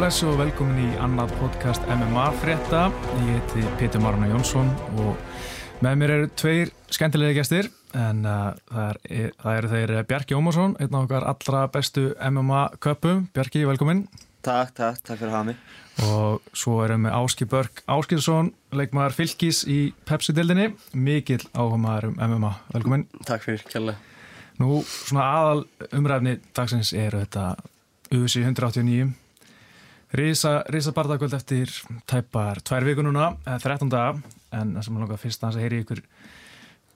blessu og velkomin í annað podcast MMA frétta. Ég heiti Pétur Maruna Jónsson og með mér eru tveir skemmtilegi gestir en uh, það, er, það eru þeir Bjarki Ómarsson, einn af okkar allra bestu MMA köpum. Bjarki, velkomin. Takk, takk, takk fyrir að hafa mig. Og svo erum við Áski Börg Áskilsson, leikmaður fylgis í Pepsi-dildinni, mikill áhuga maður um MMA. Velkomin. Takk fyrir, kjærlega. Nú, svona aðal umræfni dagsins eru þetta UC 189 Rísa, rísa bardagöld eftir tæpar tvær viku núna, eða 13 daga en það sem er langað fyrst að hans að heyri ykkur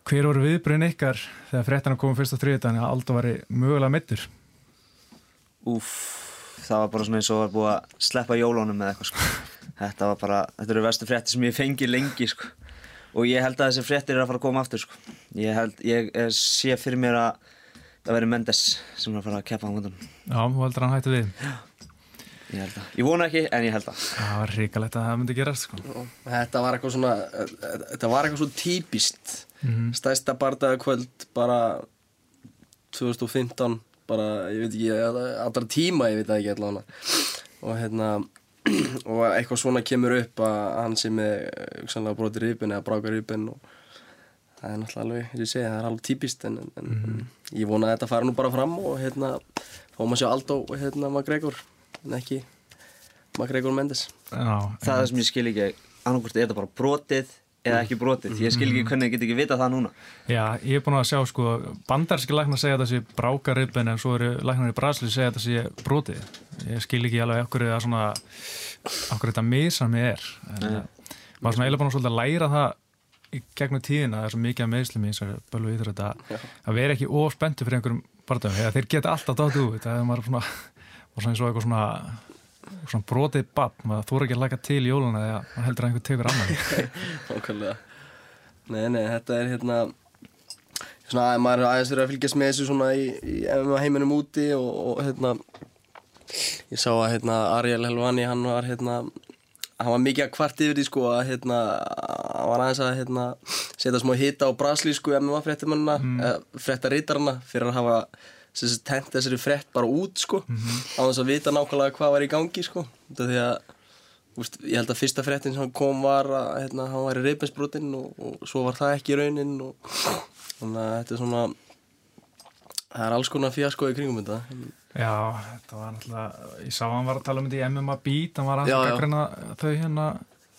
hver voru viðbröðin ykkar þegar fréttina komum fyrst á þriðdagen að Aldo var mögulega mittur Úf, það var bara svona eins og var búið að sleppa jólunum með eitthvað sko. Þetta var bara, þetta eru vestu frétti sem ég fengi lengi sko. Og ég held að þessi fréttir er að fara að koma aftur sko. Ég held, ég sé fyrir mér að það veri Mendes sem er að fara að keppa á hundan. Já, þú heldur hann hætti við Ég held að. Ég vona ekki, en ég held að. Það var ríkalegt að það myndi gerast sko. Þetta var eitthvað svona, þetta var eitthvað svo típist. Mhm. Stæsta bardagakvöld bara 2015, bara, ég veit ekki, allra tíma, ég veit það ekki allavega. Og hérna, og eitthvað svona kemur upp að hann sé með hugsanlega broti rýpin eða brákar rýpin og það er náttúrulega alveg, eins og ég segi, það er alveg típist en, en, en ég vona að þetta fara nú bara fram og hérna, fáum að sjá Aldo og hérna McGregor, en ekki McGregor Mendes. Já, Það er það sem ég skil ekki, annarkvæmst er þetta bara brotið eða ekki brotið. Ég skil ekki hvernig ég get ekki vita það núna. Já, ég er búin að sjá sko bandarski læknar segja að það sé brákaribin en svo eru læknar í Brasli segja að það sé brotið. Ég skil ekki alveg okkur það svona okkur þetta misami er en Nei. uh, maður svona eiginlega búin að svolítið að læra það í gegnum tíðina það er svo mikið að meðslum í þessari bölvu íþur þetta að vera ekki ofspentu fyrir einhverjum barndöfum eða þeir geta alltaf dátt út það er maður svona, maður svona eins og eitthvað svona svona brotið babb, maður þú ekki að laka til jóluna eða maður heldur að einhver tegur annan Nei, nei, þetta er hérna Svona að maður aðeins verið að fylgjast með þessu svona í, í heiminum úti og, og hérna Ég sá að hérna Ariel Helvani hann var hérna hann var mikið að kvart yfir því sko að hérna hann var aðeins að hérna setja smá hita á braslísku MMA fréttimannina mm. eða fréttarítarna fyrir að hafa sem sagt tent þessari frétt bara út sko á þess að vita nákvæmlega hvað var í gangi sko. Því að Úst, ég held að fyrsta fréttin sem kom var að hérna, hann var í reypinsbrotinn og, og svo var það ekki í raunin og þannig að þetta er svona það er alls konar fjasko í kringum þetta. Já, þetta var náttúrulega, ég sá að hann var að tala um þetta í MMA Beat, hann var að gaggræna þau hérna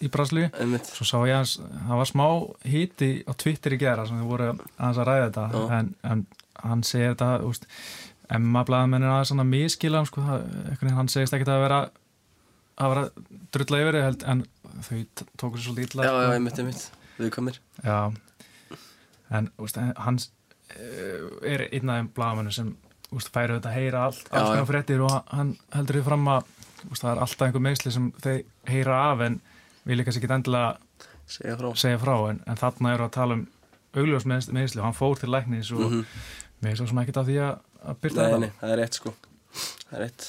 í einmitt. Svo sá ég að það var smá hiti á Twitter í gera sem þið voru að ræða þetta, en, en hann segir þetta, úst, MMA blaðamennin aðeins svona miskila, sko, hann segist ekki að vera að vera drulla yfir en þau t- tóku sér svolítið illa. já, já, sko. einmitt, einmitt, við komir Já, en úst, hann eh, er einn af þeim blagamennum sem úst, færi auðvitað að heyra allt, alls konar fréttir og hann heldur því fram að úst, það er alltaf einhver meðsli sem þeir heyra af en kannski ekki endilega segja frá segja frá en, en þarna eru að tala um augljós meðsli, meðsli og hann fór til læknis og Mhm. Mér er svo sem ekkert af því að, að byrta Nei, það er rétt sko. Það er rétt.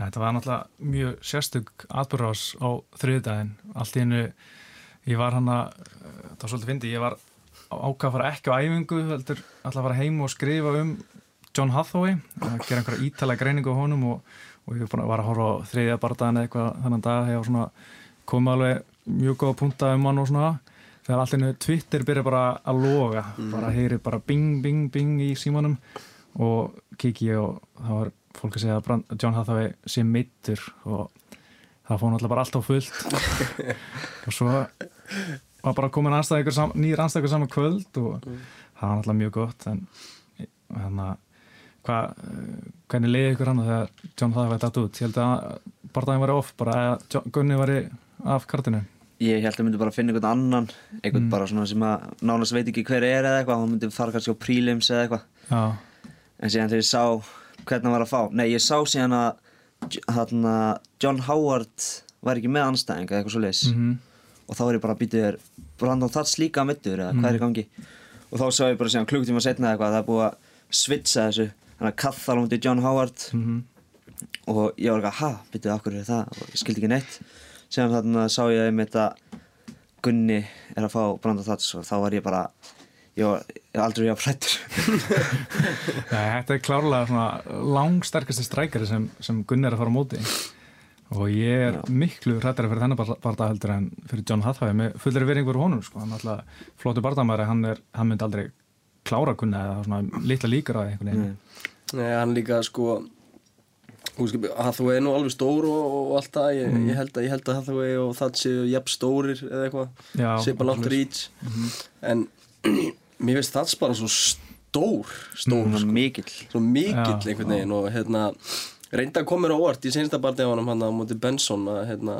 Þetta var náttúrulega mjög sérstug atbyrðás á þriðdæðin. Allt í hennu, ég var hann að, það var svolítið fyndi, ég var ákvað að fara ekki á æfingu, heldur alltaf að fara heim og skrifa um John Hathaway, að gera einhverja ítalega greiningu á honum og, og ég var að var horfa á þriðja bardaðan eða eitthvað þannig dag, þegar svona komið alveg mjög góða punta um hann og svona, þegar hennu Twitter byrja bara að loga, bara heyri bara bing, bing, bing í símanum og kiki ég og það var fólk að segja að John Hathaway sé meittur og það fór náttúrulega bara allt á fullt. Og svo var bara komin anstæðingur sam, nýr anstæðingur saman kvöld og það var náttúrulega mjög gott en hérna hva, eh, hvernig leiði ykkur hann þegar John Hathaway datt út, ég held að barndaginn var off bara að Gunni var af kartinu Ég held að myndi bara finna einhvern annan, einhvern Mm. bara svona sem að nánast veit ekki hver er eða eitthvað, hann myndi fara kannski á prelims eða eitthvað. já, En síðan þegar ég sá hvernig hann var að fá, nei ég sá síðan að þarna, John Howard var ekki með anstæðing eða eitthvað svo leis. mhm. Og þá er ég bara að býta þér Brandon Thats líka mittur eða hvað er í gangi? Og þá sá ég bara síðan klukktíma setna eitthvað að það er búið að svitsa þessu þannig að Kathal hundi John Howard. Mhm. Og ég var ekki að ha, býtuðu okkur er það? Og ég skildi ekki neitt síðan þarna sá ég einmitt að Gunni er að fá Brandon Thats og þá var ég bara ég var ég aldrei hjá frættur Nei, þetta er klárlega langsterkasti strækari sem, sem Gunni er að fara á móti. Og ég er miklu hrættari fyrir þennan barða heldur en fyrir John Hathaway. Með fullir verið einhverju honum sko. hann er alltaf flótu barðamæri hann, er, hann myndi aldrei klára Gunni eða svona litla líkur á einhvern veginn. Nei, hann líka sko Hathaway er nú alveg stór og, og allt það. Ég, ég, held að, ég held að Hathaway og það séu jafn stórir eða eitthvað. Já, Sipa langt svoleiðis. reach. En mér finnst það bara svo stór stór, var sko, mikill. Svo mikill Já, einhvern veginn og hérna reynda að koma mér á óvart í sensta barndið á hann á móti Benson að hérna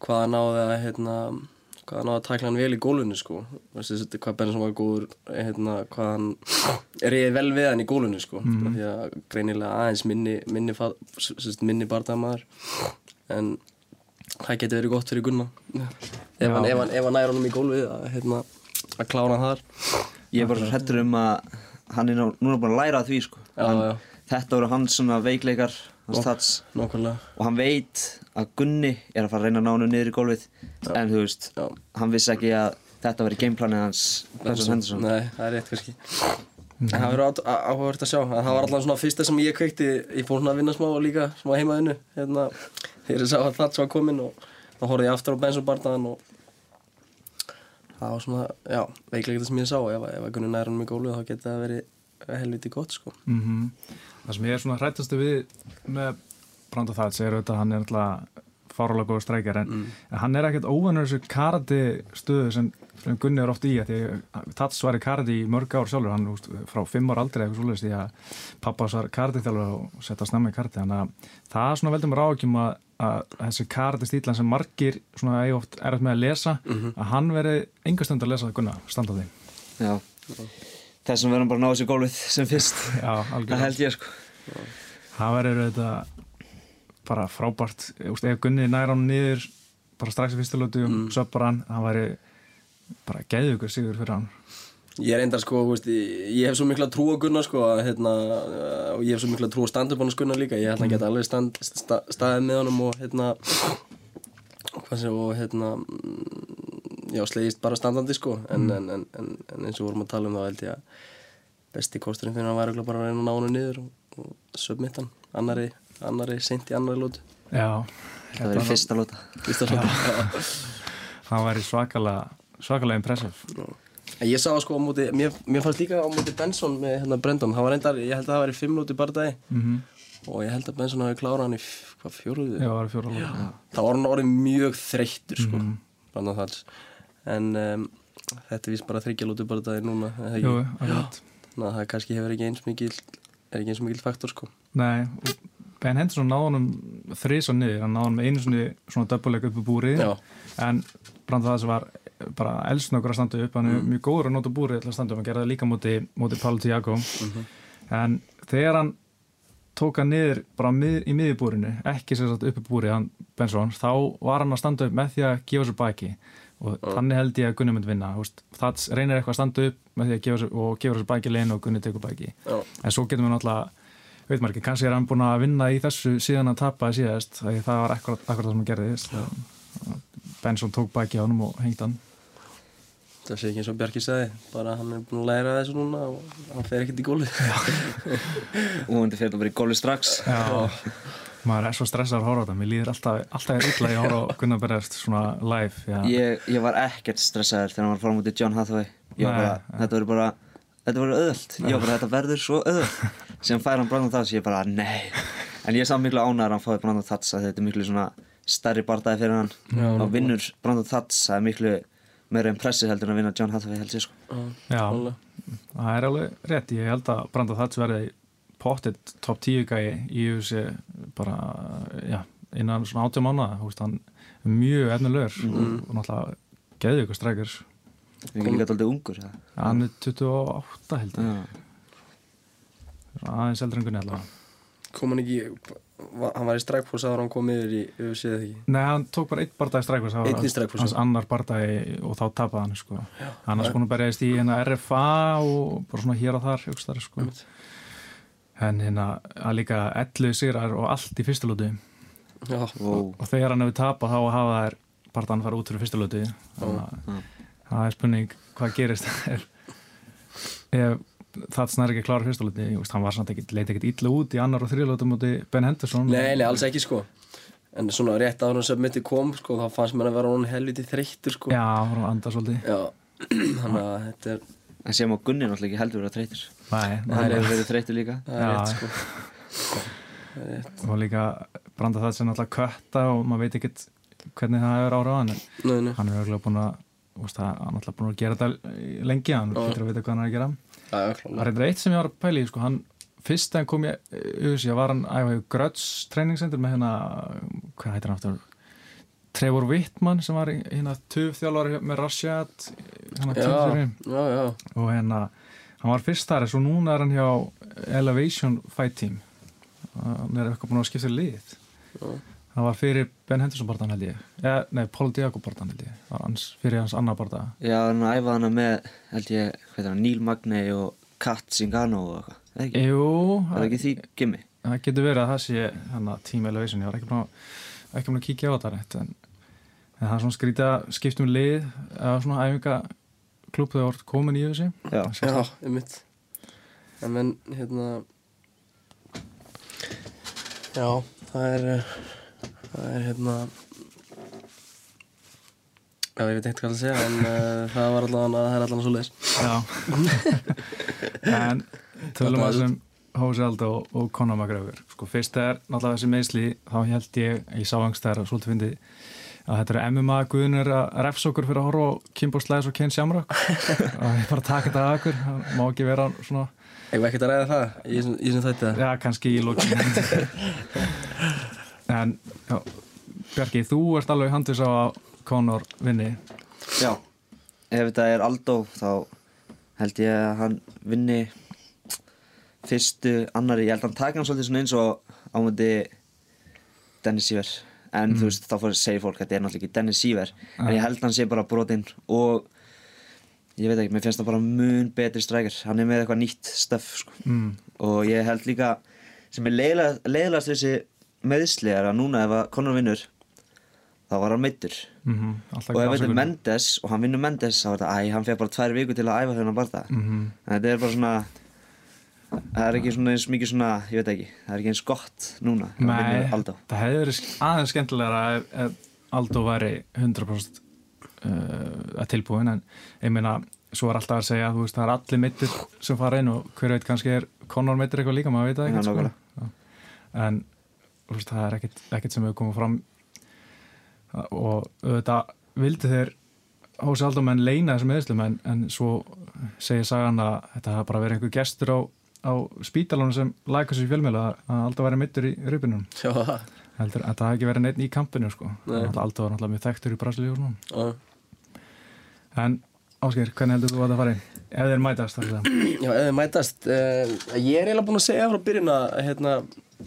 hvað hann náði að hérna hvað hann náði að tækla hann vel í gólunni sko. Þetta, hvað Benson var góður hérna hvað hann reyði vel við hann í gólunni sko. Mm. því að greinilega aðeins minni minni, minni barndamaður en það getur verið gott fyrir Gunna ef hann, ef hann, hann nær honum í gólfið að, hérna, að klára hann þar. Ég er bara svo hrættur um að hann er nú, núna búin að læra því sko. Já, já. þetta voru hans svona veikleikar hans tats nákvæmlega. Og hann veit að Gunni er að fara að reyna að ná hann niður í gólfið en þú veist, Já. hann vissi ekki að þetta í gameplanið hans Benson Henderson. Nei, það er rétt kannski. En það verður áhugavert að sjá. Að það var allan svona fyrsta sem ég kveikti ég fór svona að vinna smá og líka smá heimaðinu hérna, þegar ég sá að það var komin og þá horfði ég aftur á bensinbardaðan og það var svona, já, veiklega þetta sem ég sá. Ef, ef að Gunni nær hann með gólu þá geti það verið helviti gott sko. Mm Það sem ég er svona hrættastu við með Branda Þats er auðvitað að hann er alltaf fárálega góður strækjar en, en hann er ekkert óvanur þessu karate stöðu sem, sem Gunni er oft í að því að Þats var í karate í mörg ár sjálfur hann úst, frá fimm ár aldrei eitthvað svoleiðist því að pappas var karate þjálfur og setta snemma í karate þannig að það er svona veldum rákjum að, að þessi karate stílan sem margir svona eigi oft erfitt með að lesa að hann veri engastund að lesa Gunna standa á því. Já, þessum verðum bara að ná þessu gólfið sem fyrst. Já, það held ég sko. Það verður þetta bara frábært. Ef Gunni næra hann niður bara strax í fyrstu lótu og mm. söpar hann það væri bara geðugur sigur fyrir hann. Ég er endar sko, veist, ég, hef svo mikla trú á Gunnar sko, að, hérna, uh, og ég hef svo mikla trú á stand-up-annars Gunnar líka, ég að hann geta alveg stand, sta, staðið með honum og hérna, og hérna, mm, já, slegist bara standandi sko, en, en, en, en, en eins og vorum að tala um þá held ég að besti kosturinn fyrir hann væri örugglega bara að reyna að ná hann niður og, og submitt hann, annari, annari, seint í annari lótu, já, Það verður fyrsta lóta fyrsta lótu. það væri svakalega svakalega impressive. En Ég sá sko á móti, mér, mér fannst líka á móti Benson með hérna Brendon, það var reyndar, ég held að það væri fimm lúti bardagi mm og ég held að Benson hafi klárað hann í hvað fjóruðu, já, það fjóra lótu. Þá var hann orðið mjög þreyttur sko, Brandon Thals en um, þetta er vist bara þryggja lúti bardagi núna, er það Jú, að það kannski hefur ekki eins mikil er ekki eins mikil faktor sko. Nei, Ben Henderson náði honum þrís og niður, hann náði honum einu sinni svona döpuleik upp í búrið. Já. en Branda það sem var bara elsnökur að standa upp, hann er mjög góður að nota búrið til að standa upp, hann gerði það líka móti, móti Páli Tiago en þegar hann tók hann niður bara mið, í miðjubúrinu, ekki sér satt upp í búrið hann Benson, þá var hann að standa upp með því að gefa sér baki og þannig held ég að Gunni myndi vinna. Það reynir eitthvað að standa upp með því að gefa og gefa sér baki legin og Gunni tekur baki Já. en svo getum við náttúrulega veit maður ekki, kannski er hann búin að vinna í þessu síðan að tapa síðast, því það var akkurat, það sem hann gerði Benson tók baki á honum og hengt hann. Það sé ekki eins og Bjarki sagði bara hann er búin að læra þessu núna og hann fer ekkert í gólfið. Og fyrir að vera í gólfið strax. Já, maður er svo stressað að horfa á þetta. Mér líður alltaf, alltaf er illa að horfa á Gunnar Berðast svona live já. ég, ég var ekkert stressaður þegar hann var fram út í John Hathaway. Ég Nei, bara, ja. þetta verður bara þetta verður öðvöld, ég var bara, þetta verður svo öðvöld sem fær hann Brandon Thats, ég bara, nei. En ég er samt miklu ánæður að hann fái Brandon Thats að þetta er miklu svona stærri bardaði fyrir hann. Já, og vinnur Brandon Thats það er miklu meira impressið heldur en að vinna John Hathaway held ég sko. Já, það er alveg rétt. Ég held að Branda Þats verði pottet top 10 gæi í UFC bara, já, innan svona 80 mánuða, þú veist, hann er mjög efnilegur og, og náttúrulega geði ykkur strækir við erum líka alltaf ungur það. hann er 28 held ég Já. aðeins eldri en Gunni allavega kom hann ekki hann var í strækfórs áður en hann kom yfir í UFC eða ekki Nei, hann tók bara eitt það Einn í Strikeforce, hans annar bardagi og þá tapaði hann sko. annars búin að berjaðist í hérna RFA og bara svona hér og þar hugstari, sko. Einmitt. En hérna að líka 11 sigrar og allt í já, Wow. og þegar hann hefur tapað þá hafa þær partan fara út fyrir fyrsta lúti þannig að Já. það er spurning hvað gerist ef, ef það snær ekki að klára fyrstulöti hann var samt ekkit, leiti ekkit illa út í annar og þriðlötu múti Ben Henderson. Nei, nei, alls ekki sko. En svona rétt að hann submitti kom sko þá fannst mér að vera hún helviti þreyttur sko. Já, hann var að anda svolítið. Já, þannig að þetta er En sem á Gunni náttúrulega ekki heldur vera þreytur Nei, Hann hefur verið þreytur líka. Það er rétt sko. Það er rétt. Og líka branda það sem náttúrulega kötta og maður veit ekkit hvernig það hefur ára á hann en hann er auðvitað búin að hann er náttúrulega búin að gera þetta lengi hann fyrir að vita hvað hann er að gera. Það er eitthvað eitt sem ég var að pæla í sko, hann, fyrst hann kom ég auðvitað, var hann æfa í Gröts treyningsendur með hérna, hvað heitir hann aftur? Trevor Wittmann sem var hérna töfþjálfari með Rashad hérna já. Og hérna hann var fyrst þar svo núna er hann hjá Elevation Fight Team. Hann er eitthvað búin að skipta lið. Já. það var fyrir Ben Henderson barðan held ég. Ja, nei, Paul Diago barðan held ég. Hans, fyrir hans annar barða Já, hann æfaði hana með, held ég, hvað er hann, Neil Magney og Kat Zingano og eitthvað. Ekki? Jú, Það er ekki því gimmi? Það getur verið að það sé hann að Team Elevation, ég var ekki búin að ekki búin að kíkja á þetta rétt en, en það er svona skrítið að skiptum lið eða svona æfinga klúb þegar voru komin í þessi Já, Já, um mitt En menn, hérna Já, það er eh, Það er hérna Já, ég veit ekkert hvað að segja En uh, það var allan Það er allan svo leis Já. En tölum að sem Hósi Aldo og, og Conor McGregor. Sko fyrst er náttúrulega þessi meðsli þá held ég, ég sá angstæðar og svolítið fyndi að þetta eru MMA guðnir að refsa okkur fyrir að horfa á Kimbo Slæs og Ken Shamrock. Og ég bara taka þetta að okkur það má ekki vera svona Ég var ekkert að ræða það Í þessum- í þessum þætti? Það Já, kannski í lókin En já, Bjarki, þú ert alveg handis á að Conor vinni. Já Ef þetta er Aldo þá held ég að hann vinni fyrstu annari, ég held að hann taka hann svolítið svona eins og ámöndi Dennis Sýver en þú veist, þá fór segir fólk að þetta er náttúrulega ekki Dennis Sýver en ég held hann sé bara brotinn og ég veit ekki, mér finnst það bara mun betri strækir, hann er með eitthvað nýtt stöf sko. mm. og ég held líka sem er leiðilegast, þessi meðsli er að núna ef að Conor vinnur þá var hann meittur Mm Alltaf og ef þetta er. Mendes og hann vinnur Mendes þá er þetta, æ, hann fekk bara tvær viku til að æfa fyrir bara það Mhm. en þetta er bara svona það er ekki svona eins mikið svona ég veit ekki, það er ekki eins gott núna Nei, það hefði verið aðeins skemmtilegra ef, ef Aldo væri 100% uh, að tilbúin en ég meina, svo er alltaf að segja þú veist, það er allir mittir sem fara inn og hver veit kannski er Conor mittir eitthvað líka maður veit það ekkert. Já. en veist, það er ekkert, ekkert sem hefur komið fram og auðvitað vildi þeir Hósi Aldo menn leina þessum meðslum en, en svo segir sagan að þetta hafa bara verið einhver gestur á, á spítalunum sem læka sér fjölmjöla að Aldo væri mittur í að það hafi ekki verið neitt í kampinu sko. Aldo var náttúrulega mjög þekktur í Brasilíu Já, en Ásgeir, hvernig heldur þú að það fari? Ef þeir mætast Já, ef þið mætast uh, Ég er eiginlega búinn að segja frá byrjun að hérna,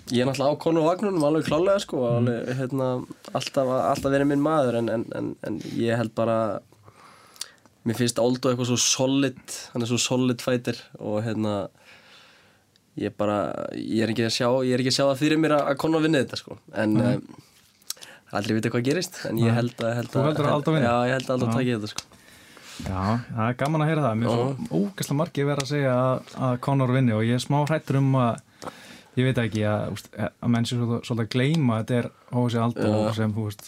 ég er náttúrulega á konu og vagnunum alveg klálega sko alveg, hérna, alltaf, alltaf verið minn maður en, en, en, en ég held bara mér finnst Aldo eitthvað svo solid hann er svo solid fighter og hérna ég bara, ég er ekki að sjá ég er ekki að sjá það fyrir mér að, að konu vinni þetta sko en mm. um, aldrei vita hvað gerist en ég held að, held Þú heldur að Aldo vinni? Já, ég held að Já. taki þetta sko Já, það er gaman að heyra það mér er svo ógæslega margir verið að segja að, að Conor vinni og ég er smá hrættur um að ég veit ekki að, að menn sér svolítið, að gleyma að þetta er Aldo Já. sem þú veist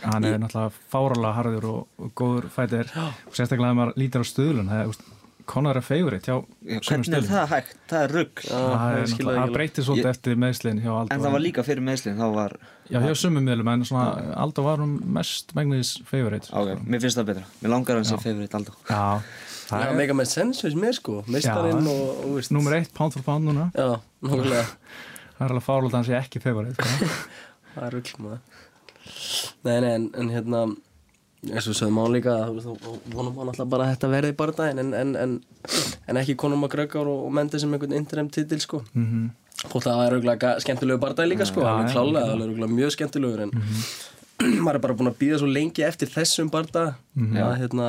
hann er náttúrulega fáralega harður og, og góður fætir og sérstaklega ef maður lítir á stuðlun það er, Conor er favorite hjá Já, sumum hvernig er það hægt? Það er rugg það, ég er breytir svolítið Ég- eftir meðslinn hjá Aldo. En það var líka fyrir meðslinn þá var, Já, hjá sumum miðlum, en svona Aldo var um mest megnis favorite ok, mér finnst það betra. Mér langar hann sem favorite Aldo. Já, Það er mega með sens við mér sko. Mistarinn Já. og, og nummer eitt, pound for pound núna. Já, nákvæmlega. Það er alveg fárlótt að hann sé ekki favorite sko. Það er rugl maður. Nei, nei, en, en hérna eins og sögum á líka vonum hann alltaf bara að þetta verði bara daginn en, en, en, en ekki Conor McGregor og, og Mendes sem einhvern interim titil sko. Mm Þótt að það er ruglega skemmtilegu barndagi líka sko. Já, alveg klálega, alveg ruglega mjög skemmtilegur en maður er bara búinn að býða svo lengi eftir þessum barndag Mhm. að hérna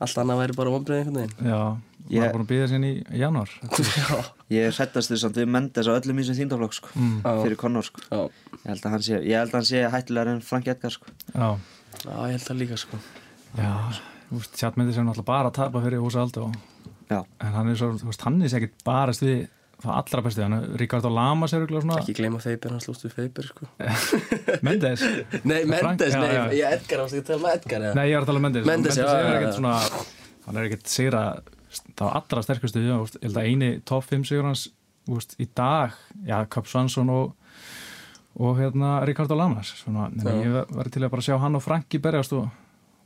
allt annað væri bara vonbreið einhvern veginn. Já, Ég- maður er búin að býða sér í januar Já, ég er hrættast þess að við Mendes á öllum ísum þýndaflokk sko, mm. Fyrir Conor sko. ég held að hann sé, ég held að hann sé hættilegar en Frank Edgar sko. Já, já, ég held það líka sko Já, þú veist, tjatmyndi sem náttúrulega bara að tapa fyrir Húsa Aldó Já, en hann er svo, þú veist, hann er sér ekkert barast við það allra bestu, hann er Ríkard og Lamas er Ekki gleyma Feibir, hann slúst við Feibir sko. Mendes Nei, Mendes, já, nei, já. ég Edgar, varstu ekki að tala með Edgar eða? Nei, ég er að tala um Mendes Mendes, já, er já, ekkert já. svona hann er ekkert sigra það allra sterkustu, já, ég held að eini top 5 sigur hans, þú veist, í dag já, Kapp Svansson og og hérna Ríkard og Lamas svona, ég verði til að bara sjá hann og Franki berjast og,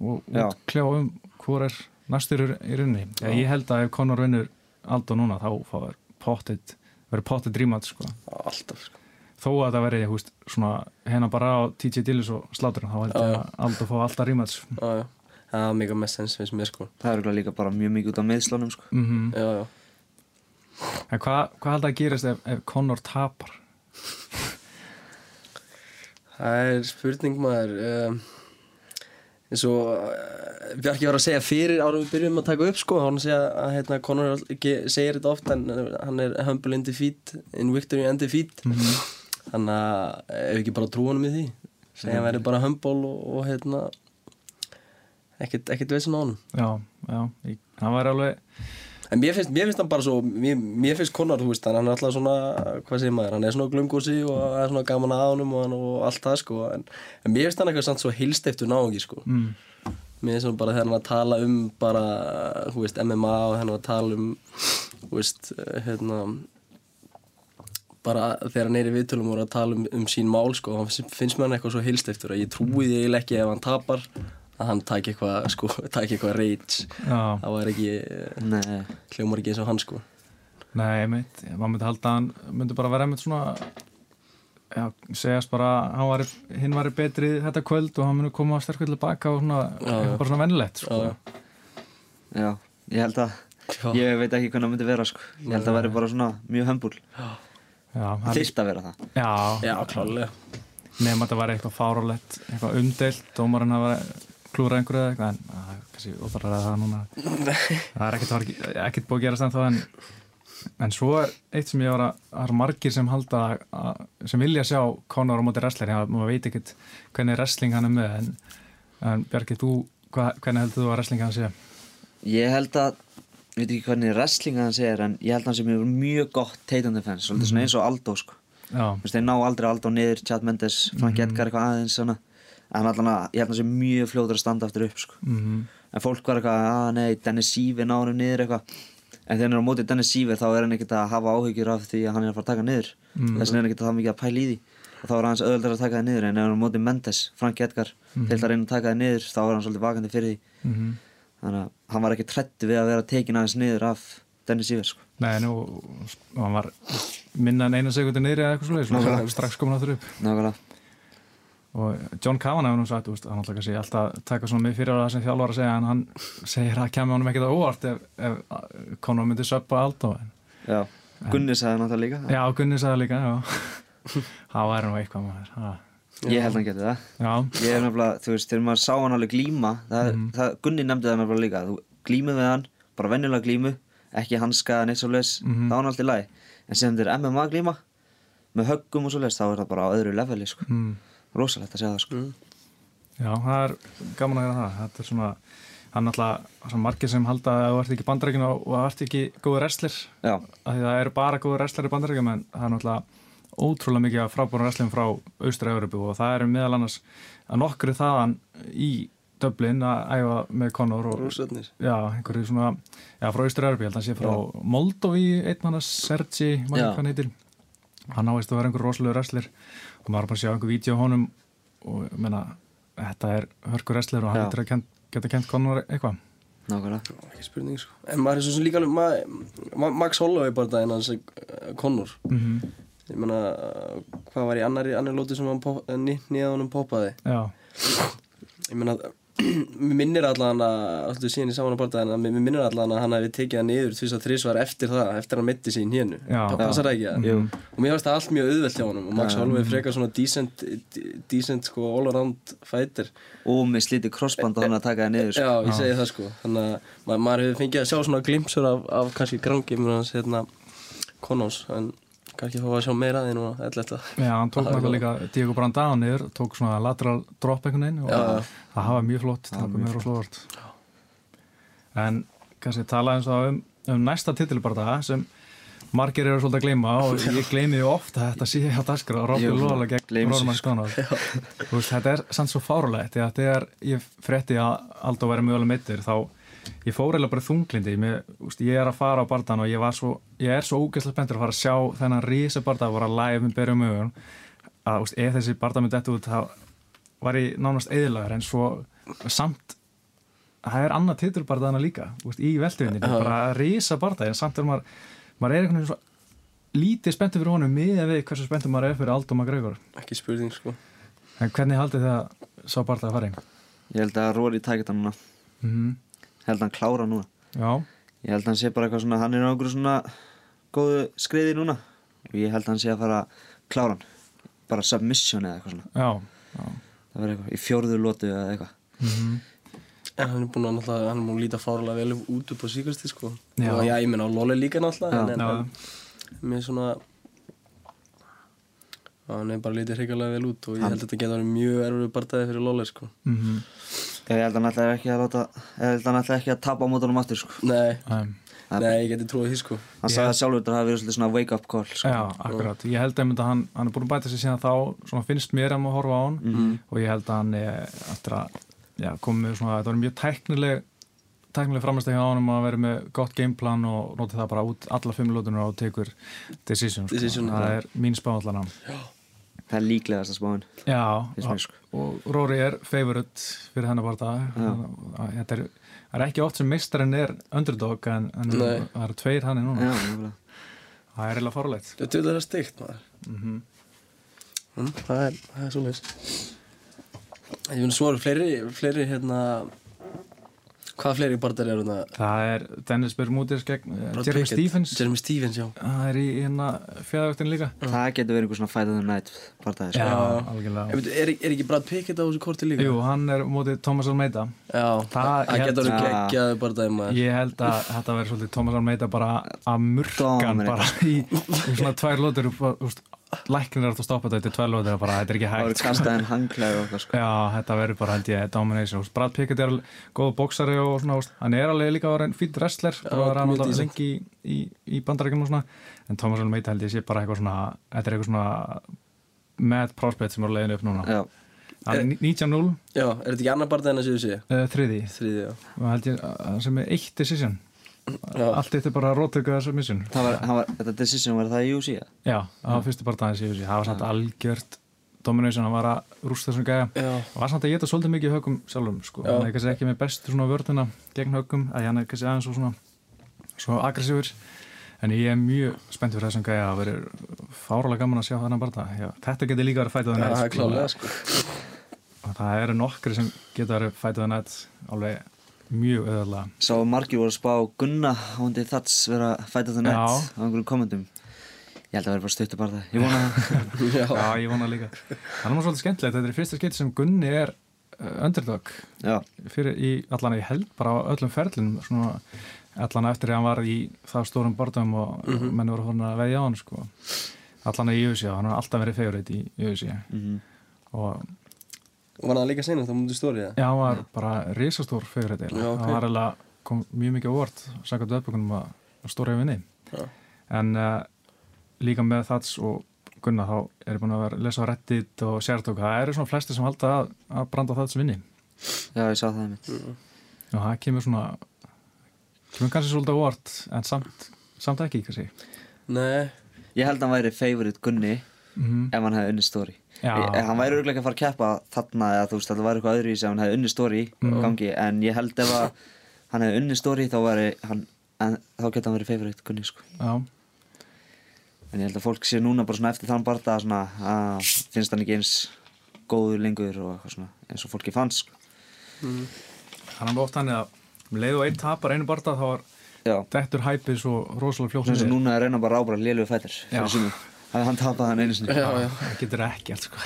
og Já. útkljá um hvor er næstur í- runni ég held að ef Conor vinnur Aldo núna þá fáður pottit verður pottit rímat sko. Alltaf sko. þó að það verði hérna bara á TJ Dillis og slátur þá held ég að Aldo fá alltaf já Það er mega mest sens finnst mér sko. Það er líka bara mjög mikið út af meðslunum sko. mm Já, já. En hvað hva held að gerist ef, ef Conor tapar Það er spurning maður um, eins og uh, Bjarki var að segja fyrir árum við byrjum að taka upp sko hann segja að hérna, Conor ekki, segir þetta ofta en uh, hann er humble in defeat in victory and defeat. Mhm. þannig að ef ekki bara trú honum í því segja hann verði bara humble og, og hérna ekkert, ekkert veisin á honum. Já, já, það var alveg En mér finnst, mér finnst hann bara svo, mér, mér finnst Conor, þú veist, hann er alltaf svona, hvað segir maður, hann er svona glumgósi og það er svona gaman að honum og, hann, og allt það, sko, en, en mér finnst hann eitthvað samt svo heilsteiftur náungi, sko. mm, Mér finnst hann bara þegar hann að tala um bara, þú veist, MMA og hann að tala um, þú veist, eh, hérna, bara þegar hann er í viðtölum og að tala um, um sín mál, sko, hann finnst- mér hann eitthvað svo heilsteiftur að ég trúi því eiginlega ekki ef hann tapar að hann taki eitthvað, sko, taki eitthvað rage. já, Það var ekki, Nei, hljómar ekki eins og hann, sko. nei, einmitt maður myndi halda að hann myndi bara vera einmitt svona já, segjast bara að hann væri, hinn væri betri þetta kvöld og hann myndi koma sterkur tilbaka og svona, Já, já. bara svona vennilegt sko. Já, ég held að Já. ég veit ekki hvernig það myndi vera sko. ég held að það væri bara svona mjög hömbul já, það þyrst að vera það já, Já, klálega. nema þetta væri eitthvað fáralett eitthvað umdeilt, dómarinn hafa klúra einhverju eða eitthvað en það er kannski óþarlega það núna það er ekkert, ekkert búið að gerast ennþá en, en svo er eitt sem ég var að það er margir sem halda að, sem vilja sjá Conor á móti wrestler já, maður veit ekkert hvernig wrestling hann er með en, en Bjarki, þú hva, hvernig heldur þú að wrestling hann sé? ég held að ég veit ekki hvernig wrestlinga hann segir en ég held að hann sé mjög, mjög gott Tatum defense svolítið svona eins og Aldo sko. Já, Þú veist, þeir ná aldrei Aldo niður Chad Mendes, Frank Edgar eitthvað aðeins svona. En allan að ég held að hann sé mjög fljóður að standa aftur upp sko. mm en fólk var eitthvað, að nei, Dennis Siever ná hann niður eitthvað en þegar hann er á móti Dennis Siever þá er hann ekkert að hafa áhyggjur af því að hann er að fara að taka niður Mm. þess vegna er hann ekkert að hafa mikið að pæla í því og þá er hans öðvöldar að taka það niður en ef hann er á móti Mendes, Frank Edgar Mhm. til að reyna að taka það niður þá er hann svolítið vakandi fyrir því -hmm. þannig að hann var ekki trættu við að vera tekin aðeins niður af Dennis Siever sko. Nei, nú, hann var minna en eina sekundi niðri eða eitthvað og strax komin áttur upp nákvæmlega og John Kavan hefur nú sagt, þú veist, hann alltaf kannski alltaf taka svona mig fyrir á það sem þjálfar að segja en hann segir að kemur honum ekkert á óvart ef, ef Conor myndi söppa Aldo en, já. Gunni sagði náttúrulega líka já, Gunni sagði líka, já. Það væri nú eitthvað maður. Ég held hann geti það. Já, ég er nefnilega, þú veist, þegar maður sá hann alveg glíma það, Mhm. það, Gunni nefndi það nefnilega líka þú glímið við hann, bara venjulega glímu ekki hanska neitt svo leis Mhm. þá er hann alltaf mm, rosalegt að segja það, sko. Já, það er gaman að gera það. Þetta er svona, hann alltaf svona margir sem halda að þú ert ekki bandarækjum og þú ert ekki góður wrestler. Já, af því það eru bara góður wrestler í bandarækjum en það er náttúrulega ótrúlega mikið af frábúrum wrestling frá austra-Európu og það eru meðal annars að nokkru þaðan í Dublin að æfa með Conor og Rússarnir. já, einhverju svona já, frá austra-Európu, ég held að hann sé frá Moldovi einn hann að Sergi, maður Já. hvað hann heitir. Hann áveist að vera einhver rosalega wrestler maður bara að sjá einhver vídeo á honum og ég meina, þetta er hörkur wrestler og hann getur að kent, geta kent Conor eitthvað nákvæmlega Ekki spurning sko. En maður er svo sem líka alveg, ma ma Max Holloway bara daginn hans uh, Conor. mm Ég meina, uh, hvað var í annari, annari lóti sem hann uh, nýðan honum poppaði? já, Ég meina, mér minnir allan að, alltaf síðan ég sá hann á barndaginn, að mér minnir allan að hann hefði tekið hann niður tvís að þrísvar eftir það, eftir að hann mitti sig í hnénu. Já. Passar það ekki það? Jú. Og mér finnst það allt mjög auðvelt hjá honum og Max. Holloway frekar svona decent, decent sko, all around fighter. og með slítið krossband á hann að taka það niður, sko Já, ég segi það sko Þannig að ma maður hefur fengið að sjá svona glimpsur af, af kannski grangi með hans hérna Conors en kannski fá að sjá meira að því núna, eða þetta. Já, hann tók er náttúrulega líka Diego Brandao niður, tók svona lateral drop einhvern veginn og já. það hafa mjög flott, það var mjög flott. en kannski tala eins og um, um næsta titilbardaga sem margir eru svolítið að gleyma og ég gleymi því ofta að þetta sé á daskra og Jú, Lóla gegn sér, Róman Stónar þetta er sann svo fárulegt því að þegar ég frétti að Aldo væri mögulega meittir þá ég fór eða bara þunglindi Mér, úst, ég er að fara á bardan og ég, var svo, ég er svo ógeðslega spenntur að fara að sjá þennan rísa barda að voru að live með byrjum mögum að úst, ef þessi barda með þetta út þá var ég nánast eðilagur en svo samt það er annað titilbardaðana líka úst, í velduvinni, bara að rísa barda en samt er maður, maður er einhvern veginn svo lítið spenntur fyrir honum miðað við hversu spenntur maður er fyrir Aldo McGregor Ekki spurning, sko. en hvernig haldið þið að sá bardaði að fara einn? Ég held að Rory tækir það núna. Mm Ég held að hann klára núna Já, Ég held að hann sé bara eitthvað svona Hann er á einhverju svona góðu skriði núna Og ég held að hann sé að fara klára hann Bara submission eða eitthvað svona já, já. Það verður eitthvað í fjórðu lótu eða eitthvað Mm En hann er búin að náttúrulega, hann er búin að líta fárlega vel út upp á síkasti, sko. Já. Og já, ég meina á Lóli líka náttúrulega, Já. en, en, mér svona, hann er bara lítið hrikalega vel út og ég held að þetta verið mjög erfið bardaði fyrir Lóli, sko. Mm Ég held að hann ætlaði ekki að láta Ég held að hann ætlaði ekki að tapa á mótunum aftur sko. Nei, um, nei, ég geti trúið því, sko. Hann Ég- sagði sjálfur að það hafi verið svolítið svona wake up call sko. Já, akkurat. Ég held einmitt að hann, hann er búin að bæta sig síðan þá, svona finnst mér að maður horfa á hann Mhm. og ég held að hann er eftir að já, komið með svona, þetta var mjög tæknileg tæknileg framstæði hjá hann að vera með gott gameplan og notið það bara út alla fimm lótunar og tekur decision, sko. Decision, það er mín spáallan Það er líklegast að spáin Já, sko. Og Rory er favorite fyrir hennar bara þetta er, það er ekki oft sem meistarinn er underdog en, en það eru tveir hann í núna. Já, það er eiginlega fárlegt Þetta er það steikt, maður. mm Mm, það er, það er svolítið. Ég finn svo eru fleiri, fleiri, hérna, hvaða fleiri bardar eru hérna? Það er Dennis Bermúdis gegn Brad Jeremy Pickett. Stephens Jeremy Stevens, já. Það er í hérna fjæðavöktin líka Það getur verið einhver svona fight of the night bardaði sko. Já. algjörlega Er, er, er ekki Brad Pickett á þessu korti líka? Jú, hann er mótið Thomas Almeida Já, Það- getur verið geggjaðu maður. Ég held að þetta verður svolítið Thomas Almeida bara að murkan bara í, í svona tvær lótur úst, læknir er að stoppa þetta í tvær lótur bara, þetta er ekki Það hægt voru kastað en hangklæði og eitthvað sko. Já, þetta verður bara held ég domination úst, Brad Pickett er góð bóksari og svona, úst, hann er alveg líka orðin fýtt wrestler og er hann alltaf lengi í, í, í bandarækjum og svona en Thomas Almeida held ég sé bara eitthvað svona þetta er eitthvað svona mad prospect sem er á leiðinu upp núna Já, Hann er 19-0 Já, er þetta ekki annar bardaði en að séu sé? uh, þriði Þriði, já. og held ég að sem er eitt decision. Allt eitt er bara það var, hann var, þetta decision var það í eða? Já, það var fyrstu bara dagins í þessi það var samt algjört domination að vara rúst þessum gæja. Og var samt að geta svolítið mikið högum sjálfum sko. Hann er kannski ekki með bestu svona vörðuna gegn högum, að hann er kannski aðeins svo svona svo aggressífur. En ég er mjög spennt fyrir þessum gæja að vera fáralega gaman að sjá þennan bara Já, þetta getur líka verið fætið það er klálega, sko. og það eru nokkri sem getur verið fætið nætt alveg mjög öðvöldlega Sá margir voru að spá Gunna ándi þats vera the night Já. á einhverjum kommentum. Ég held að vera bara stuttu bara það Ég vona það. Já, Já, ég vona líka. Það er nú svolítið skemmtilegt, þetta er í fyrsta skipti sem Gunni er uh, underdog. Já, fyrir í allan ég held bara á öllum ferlunum svona allan eftir að hann var í það stórum bordum og mm Mhm. menn voru svona að veðja á hann sko. allan í UFC og hann har alltaf verið favorite í UFC mhm. og og var það líka senast á mútið stórið, já, hann var bara risastór favorite Já, ok. hann var alveg, kom mjög mikið á vort sagði döðbökunum að stóra yfir vinni Já. en uh, líka með þats og Gunnar þá er ég búin að vera að lesa á Reddit og sértök, það eru svona flesti sem halda að, að branda þats vinni. Já, ég sá það mitt og það kemur svona kemur kannski svolítið á vort en samt, samt ekki kannski. Nei, Ég held að hann væri favorite Gunni mm ef hann hefði unni stóri. Já. Hann væri örgulega að fara að keppa þarna eða þú veist að það væri eitthvað öðruvísi ef hann hefði unni stóri Mhm. gangi. En ég held ef að hann hefði unni stóri þá væri hann en, þá geta hann verið favorite Gunni sko. Já, en ég held að fólk sé núna bara svona eftir þann svona að finnst hann ekki eins góður lengur og eitthvað svona eins og fólki fannst sko. hann er oft þannig að um leið og einn tapar einu barða þá er Já, dettur hæpið svo rosalega fljótt eins og núna er reyna bara ábra lélögu fættir Það hann tapað hann einu sinni. Já, já. það getur ekki allt sko.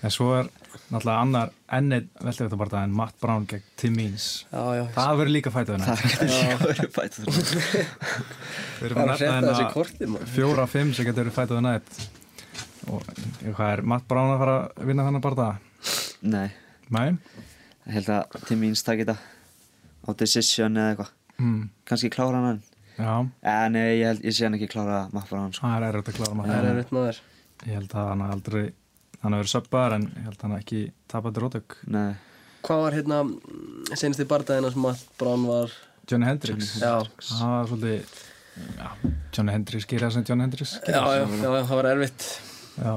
En svo er náttúrulega annar ennið veltevættabarta en Matt Brown gegn Tim Means. Já, já, það verður líka fætuðuna Það getur líka verið fætt við erum það er að að nefna hérna fjóra, fimm sem getur verið fætuðuna og hvað er Matt Brown að fara að vinna þannig barta? Nei, Nei? ég held að Tim Means takk þetta á decision eða eitthvað. Mm. kannski klára hann hann nei, ég, held, ég sé hann ekki klára Matt Brown sko. það er erfitt að klára Matt Það er erfitt maður. Ég held að hann aldrei hann hefur verið söpbar en ég held að hann ekki tapað rótök Nei, Hvað var hérna senast í bardagina sem Matt Brown var Johnny Hendricks Já, það var svolítið já, Johnny Hendricks gera sem Johnny Hendricks já, já, já, já, það var erfitt. Já.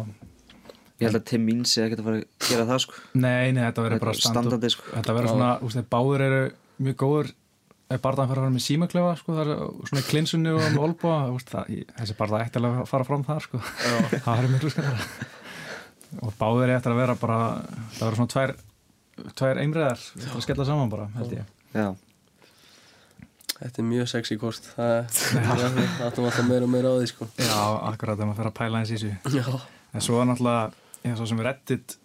ég held að Tim Means ekkert að fara að gera það sko. Nei, nei, þetta verður bara stand standandi sko. Þetta verður svona, úst, þeir báður eru mjög góður barðan fara fram með símaklefa sko, það er svona klinsunni og með olbúa það, þessi barða alveg að fara fram þar sko. það verður mjög skæðar og báður er eftir að vera bara það verður svona tvær, tvær einbreiðar að skella saman bara, held ég. Já, Þetta er mjög sexy kort. Það það áttum alltaf meira og meira á því sko. Já, akkurat þegar maður fer að pæla eins í þessu. Já, en svo er náttúrulega, eins og sem við reddit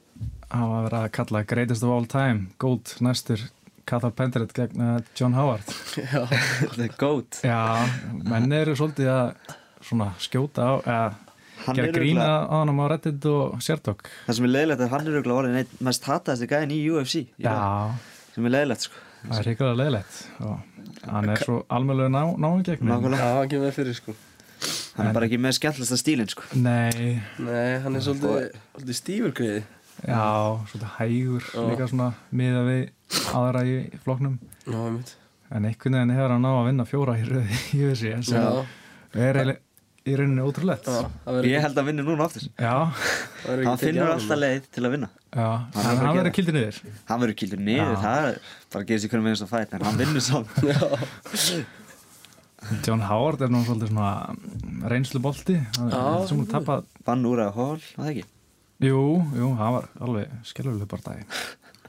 hafa verið að kalla greatest of all time gold næstur Cathal Pendrit gegn uh, John Howard. Já, það er gót Já, menn eru svolítið að svona skjóta á eða Hann gera er grína á hann á Reddit og Sértok Það sem er leiðilegt er að hann er auðvitað orðin einn mest hataðasti gæðin í UFC í dag. Já, sem er leiðilegt sko. Það er hrigalega leiðilegt og hann er svo almennlega ná, náum gegn já, hann kemur með fyrir sko. Hann er bara ekki með skemmtilegsta stílinn sko. Nei, Nei, hann er svolítið, svolítið stífur greiði. Já, svolítið hægur Já. líka svona miða við aðra í Já, einmitt. En einhvern veginn hefur hann ná að vinna fjóra í röði í þessi Já, sem er eiginlega í rauninni ótrúlegt. Það Ég held að vinna núna aftur. Já, það verður ekki Hann finnur alltaf leið til að vinna. Já, Hann en er að hann verður kildur niður. Hann verður kildur niður, það er bara að gera sér hvernig minnst að fæta en hann vinnur Já, John Howard er nú svolítið svona reynslu bolti hann er úr að hól, var það ekki? Jú, jú, það var alveg skelluleg bara dag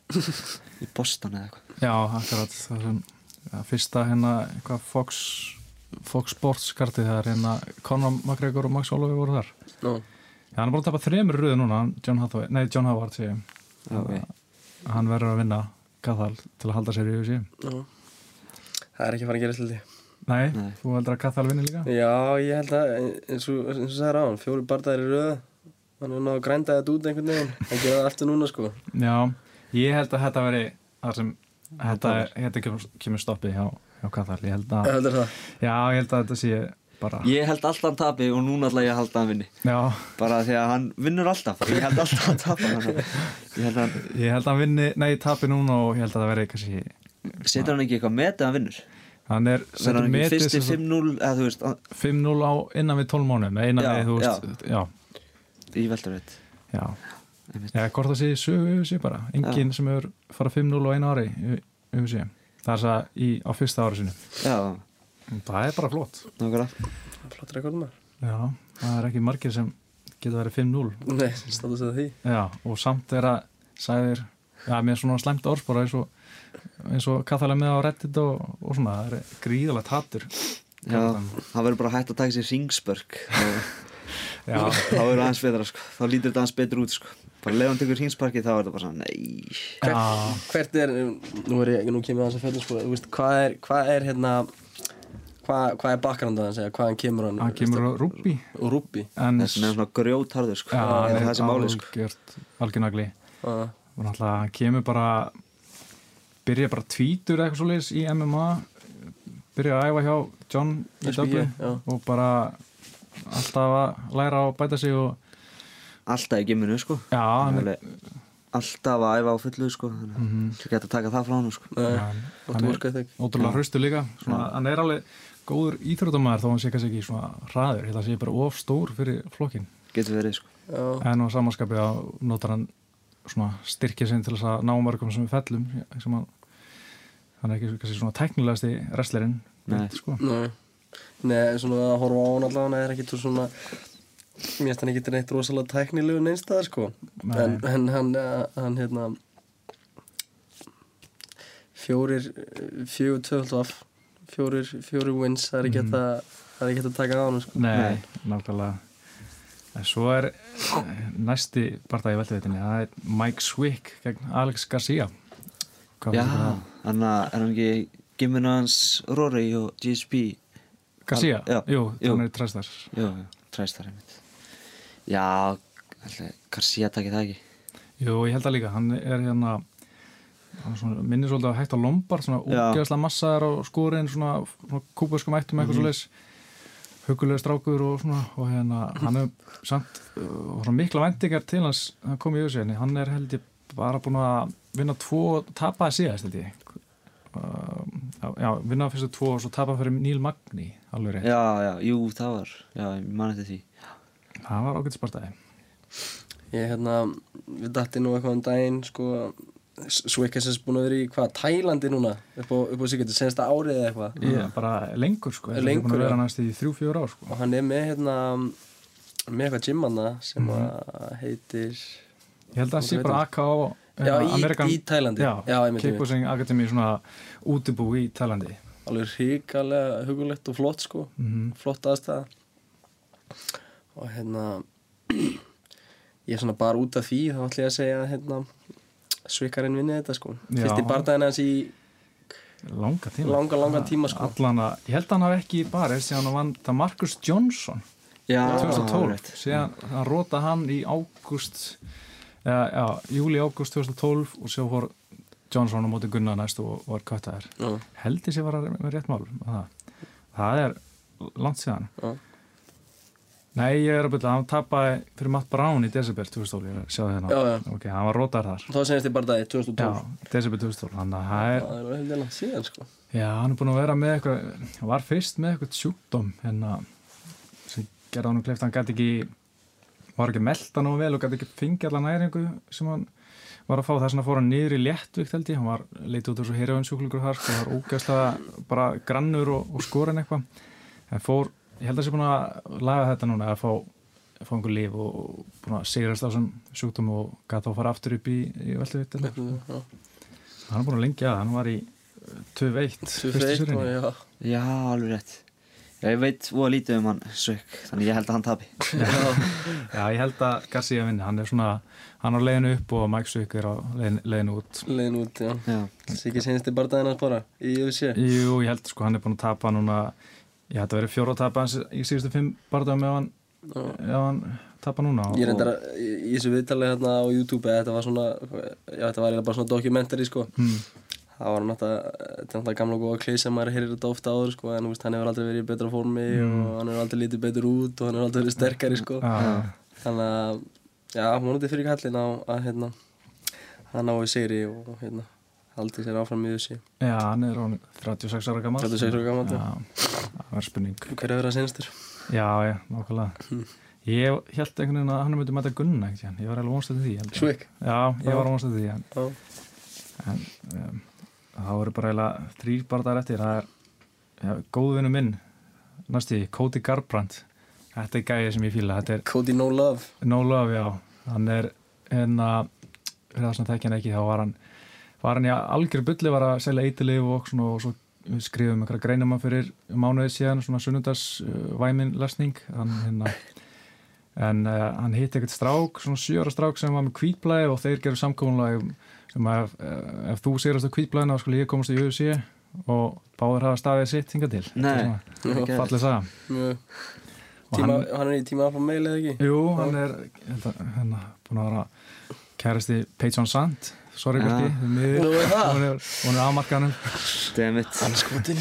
Í Boston eða eitthvað. Já, akkurat. Það sem ja, fyrsta hérna eitthvað Fox Fox Sports kartið það er hérna Conor McGregor og Max Holloway voru þar. Nú, Já, hann er bara að tapa þremur röðu núna John Hathaway, nei, John Howard sé ég. Ok. hann verður að vinna Cathal til að halda sér í UFC nú. Það er ekki að fara að gera sliti Nei, Nei. þú heldur að Cathal vinni líka? Já, ég held að eins og, eins og sagði á hann fjóri bardaðir í röð. Hann er náðu að grænda þetta út einhvern veginn. Hann gera það aftur núna sko. Já, ég held að þetta veri það sem þetta, þetta kemur, kemur stoppið hjá, hjá Cathal ég held að, Heldur það? já, ég held að þetta sé bara Ég held alltaf hann tapi og núna ætla ég að halda hann vinni. Já, bara því að hann vinnur alltaf. Ég held alltaf hann að ég held að hann ég held að hann vinni, nei, tapi núna og ég held að það veri kannski setur hann ekki eitthvað met eða hann vinnur? Hann er fyrsti sem sagt 5-0 eða þú veist 5-0 á innan við 12 mánuðum eða innan Já, við, þú veist, já, í velturveit já Einmitt. Já, hvort það sé sögu yfir sig bara. Enginn sem hefur farað 5-0 á einu ári sig. Það er það í, á fyrsta ári sinu já, það er bara flott. Nákvæmlega. Flott rekordum já, það er ekki margir sem geta verið 5-0 Nei, stáðu sig að því. Já, og samt er að sæðir, já, með svona slæmt orðspora eins og, eins og kathalega með á Reddit og, og svona, það er gríðalegt hattur já, hann verður bara hægt að taka sér þá já, þá verður aðeins betra sko. þá lítur þetta aðeins betur út sko. bara lefa hann tekur ringsparki þá er þetta bara svona nei. Já, Hvert er, nú er ég, nú kemur það að fjöldum sko. Þú veist, hvað er, hvað er hérna Hvað, hvað er bakgranda hans eða hvaðan kemur hann? Hann kemur á en þess vegna er svona grjótharður sko. já, það er það sem máli sko. algjörnagli. Náttúrulega hann kemur bara byrja bara tvítur eitthvað svoleiðis í MMA byrja að æfa hjá John í já. og bara alltaf að læra að bæta sig og alltaf í gimminu sko. já, Alveg alltaf að æfa á fullu sko. þannig að Mhm. þú getur að taka það frá hann sko. Hann- og hann þú er ótrúlega hraustur líka svona, hann er alveg góður íþróttamæður þó hann sé kannski ekki svona hraður ég held að sé bara of stór fyrir flokkin getur verið sko. Já, en á samanskapi að notar hann svona styrkja sinn til þess að ná mörgum sem við fellum sem hann, hann er ekki kannski svona teknilegasti wrestlerinn Nei. sko. nei Nei, svona að horfa á hann allavega Nei, er ekki svona Mér finnst hann ekki neitt rosalega tæknilegu neinstæðar sko Nei. en, en hann, eh, hann hérna fjórir fjögur tvöld af fjórir, fjórir wins það er ekki hægt að það er ekki hægt að taka á hann sko. Nei, Nei. nákvæmlega En svo er eh, næsti barndagi velduvitinni, það er Mike Swick gegn Alex Garcia. Hvað Já, það? hann er hann ekki gimminu hans Rory og GSP Garcia? Já, Jú, er træstar. Jú, træstar Já, Garcia takir það ekki? Jú, ég held það líka, hann er hérna svona, minnir svolítið á hægt á Lombard svona Já. útgeðslega massaðar á skórin svona, svona kúbuskum ættum eitthvað mm -hmm. hugulega strákur og svona og hérna, hann er samt uh, svona mikla vendingar til hans hann kom í auðsveginni, hann er held ég bara búin að vinna tvo tapaði síðast held ég. Uh, já, vinna fyrstu tvo og svo tapaði fyrir Níl Magni alveg rétt, Já, já, jú, það var Já, ég man eftir því. Það var ágætt spartaði. Ég hérna, við dætti nú eitthvað um daginn sko Swickers er búin að vera í hvað, Tælandi núna? Upp á, upp á Sigurði, sensta árið eða eitthvað? Ég er bara lengur sko, ég er búin að vera já. næst í þrjú, fjör ár sko. Og hann er með hérna með eitthvað gymmanna sem Mhm. að heitir Ég held að það sé bara heitir AKA Já, uh, í, Amerikan, í Tælandi. Já, já. Kickboxing Academy svona útibú í Tælandi alveg hrikalega hugulegt og flott sko. Mm flott aðstæða og hérna ég er svona bara út af því þá ætla ég að segja að hérna Svikkarinn vinni þetta sko. Fyrst í barndaginn hans í Langa tíma. Langa langa tíma sko. Allan að, ég held að hann hafi ekki bara síðan hann vann það Marcus Johnson. Já, 2012 rétt. síðan hann róta hann í já, júli ágúst 2012 og svo fór Johnson á móti Gunnar næst og var köttaðir Já, held ég sé var að með rétt mál það. það er langt síðan. Já. Nei, ég er að byrja, hann tapaði fyrir Matt Brown í December 2012, ég sjáðu hérna. Já, já. ok, hann var rótar þar. Þá senast í bardagi Já, 2012 December 2012 þannig að það er, það er alveg heldur síðan sko. Já, hann er búin að vera með eitthvað var fyrst með eitthvað sjúkdóm hérna, sem gerði hann kleift hann gæti ekki var ekki melda nú vel og gæti ekki fengið allar næringu sem hann var að fá þess að fór hann niður í léttvikt held ég, hann var leitið út þessu heroinsjúklingur þar, sko, það var ógæslega bara grannur og, og skorin eitthvað. En fór, ég held að sé búin að laga þetta núna að fá fá einhver líf og, og búin að sigrast á þessum sjúkdóm og gæti að fara aftur upp í, í velduvikt Já, hann er búin að lengja það, hann var í uh, 2-1 fyrstu Tvö feit og sérinu já. Já, alveg rétt ég veit voða lítið um hann Svik, þannig ég held að hann tapi. Já, ég held að Garcia vinni, hann er svona hann á leiðinu upp og Mike Swick er á leiðinu, leiðinu út. Leiðin út, já. Já, ekki senast í bardaginn hans bara í UFC Jú, ég held sko, hann er búin að tapa núna. Ég hætti að vera fjóra að tapa hans í síðustu fimm barðum ef hann, hann tapa núna. Ég er endara í þessu viðtali hérna á YouTube að þetta var svona, já þetta var bara svona dokumentari sko. Hmm. Það var náttúrulega, gamla góða klið sem maður heyrir þetta ofta áður sko en veist, hann hefur aldrei verið í betra formi Mm. og hann hefur aldrei lítið betur út og hann hefur aldrei verið sterkari sko Já, Þannig að, já, vonandi fyrir kallin á að hérna, hann nái sigri og hérna, haldi sér áfram í þessi já, hann er hann 36 ára gammal 36 ára gamall, já. Það var spurning Hver er verið að senastur? Já, já, nákvæmlega Ég held einhvern veginn að hann myndi mæta Gunna ég var alveg vonstættið því. Swick? Já, ég var vonstættið því en um, það voru bara eiginlega þrýr barðar eftir. Það er já, góðvinu minn næstu, Cody Garbrandt. Þetta er gæði sem ég er Cody No Love. No Love, já, hann er hérna, fyrir það sem þekkja hann ekki þá var hann, var hann í algjör bulli var að selja eitilif og, og svo skrifum einhverja greinama fyrir mánuðið síðan, svona sunnundas uh, væmin lesning, hann hérna en uh, hann hitt ekkert strák svona sjöra strák sem var með kvítblæði og þeir gerur samkomunlega um að ef, uh, ef þú sigrast á kvítblæðina þá skulle ég komast í UFC og báður hafa staðið sitt hinga til. Nei. Er fallið Og Tíma, hann- hann, er í tíma alfa meil eða ekki? Jú, hann er hérna, hérna, búin að vera kærasti Peyton Sand sorry er það. hún er, hún er afmarkanum Dammit. Skotin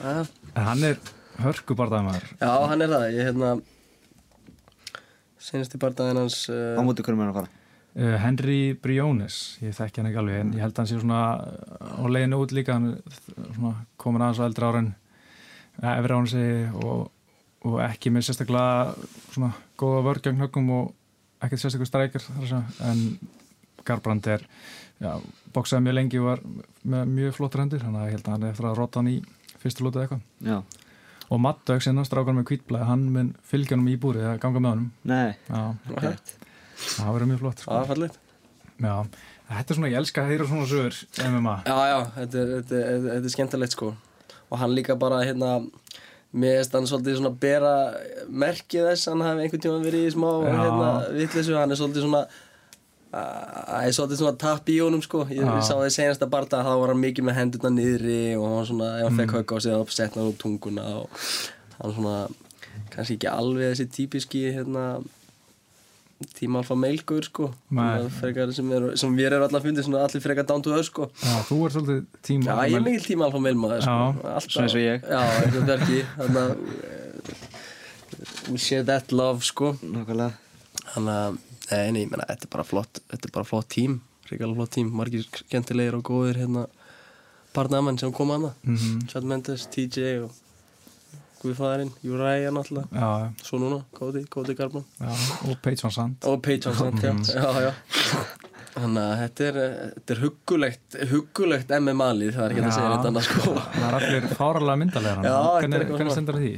Já, en hann er hörku barðaðumæður Já, hann er það, ég hérna Senast í bardaginn hans Á uh, móti hverjum er hann að fara? Uh, Henry Briones, ég þekki hann ekki alveg en ég held að hann sé svona uh, á leiðinu út líka hann er komin aðeins á eldri árin efri árin segi og, og ekki með sérstaklega svona góða vörgjang höggum og ekkert sérstaklega segja en Garbrand er já, boksaði mjög lengi og var með mjög flottur hendur þannig að ég held að hann er eftir að rota hann í fyrstu lútið eitthvað. Já, og Matt Dögg sinna strákar með kvítblæði hann mun fylgja hann í búrið að ganga með honum. Nei, já, ok það verður mjög flott sko. þetta er svona, ég elska að heyra svona sögur MMA Já, já, þetta er, þetta, er, þetta er skemmtilegt sko. Og hann líka bara hérna mér finnst hann svolítið svona bera merkið þess hann hafi einhvern tíma verið í smá hérna, vitleysu, hann er svolítið svona Það er svolítið svona tapp í honum sko. Ég, ég sá það í senasta barda þá var hann mikið með hendurna niðri og hann var svona, ef hann Mm. fekk högg á sig þá sett hann út tunguna og hann svona kannski ekki alveg þessi típiski hérna tíma alfa meilgur sko. Frekar sem, er, sem við erum allar fundið svona allir frekar down to earth sko. Já, þú er svolítið tíma Já, ég er mikil tíma alfa meilmaður sko. Já, Alltaf, svona eins og ég. Já, eins og verki Þannig að we share that love sko. Nákvæmlega. Þannig að, nei, ég meina, þetta er bara flott Þetta er bara flott tím, ríkala flott tím. Margir skemmtilegir og góðir hérna Barnamenn sem kom hana Mhm. Chad Mendes, TJ og Guðfæðarinn, Júræja náttúrulega. Já, Svo núna, Kóti, Kóti Garman já, og Van Sant Og Page Johnson, já, Mhm. já, já. Þannig að þetta er, þetta er huggulegt, huggulegt MMA-lið, það er ekki að segja þetta annars sko. Það er allir fáralega er Hvernig, svona. stendur því?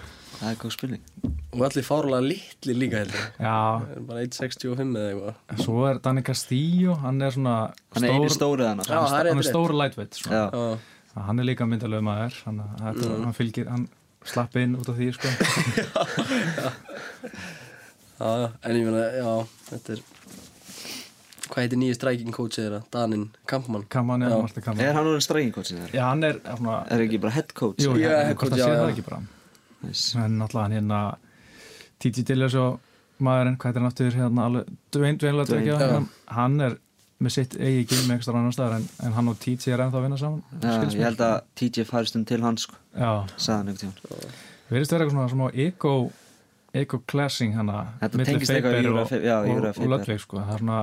Það er góð spurning Og allir fárlega litli líka heldur Já, er bara 1.65 eða eitthvað svo er Danny Castillo Hann er svona Hann er einu stórið hann Já, er Hann er stór lightweight svona. Já, Hann er líka myndalegu maður Hann, þetta, Mm. hann fylgir, hann slapp inn út af því sko. já, já, en ég meina, já, þetta er Hvað heitir nýju striking coach þeirra? Danin Kampmann Kaman, já. Marta Kaman Er hann orðin strækingkotsin þér? Já, hann er svona Er ekki bara head coach? Jú, Já, já, head hvort coach, það sé já, það já. ekki bara Nice. En náttúrulega hann hérna T.G. Dillas og maðurinn, hvað er hann aftur hérna alveg, Dwayne, Dwayne Dwayne, já. hann er með sitt eigi gilmi ekstra annar staðar en, en hann og T.G. er ennþá að vinna saman skilst ég held að TJ færist um til hans sko hann einhvern tímann verðist vera eitthvað svona ego ego classing hana Þetta milli tengist eitthvað Faber Júra og, og, og. Ludwig sko. það er svona,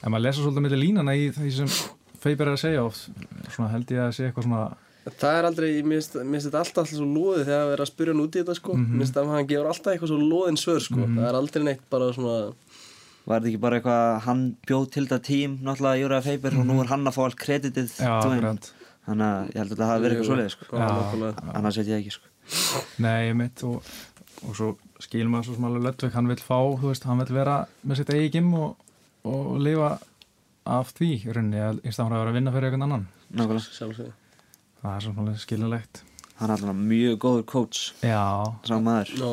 ef maður lesa svolítið milli línana í því sem Faber er að segja oft svona held ég að sé eitthvað svona Það er aldrei, mér finnst finnst þetta alltaf alltaf svo loðið þegar að vera að spyrja hann út í þetta sko. Mhm. Mér finnst að hann gefur alltaf eitthvað svo loðin svör sko. Það er aldrei neitt bara svona Var þetta ekki bara eitthvað að Hann bjóð til þetta tím Náttúrulega Júra Faber Og nú er hann að fá allt kreditið. Þannig að ég held að það hafi verið eitthvað svoleiði sko. Já. Annars veit ég ekki sko. Nei, ég mitt og, og svo skilur maður svo alveg Ludwig, hann vil fá, þú veist, hann vil vera með sitt eigi gim og, og lifa af því í rauninni, í staðan fyrir að vera að vinna fyrir einhvern annan. Nákvæmlega Það er svona skilulegt. Hann er alltaf mjög góður coach. Já, Sá maður. Nó,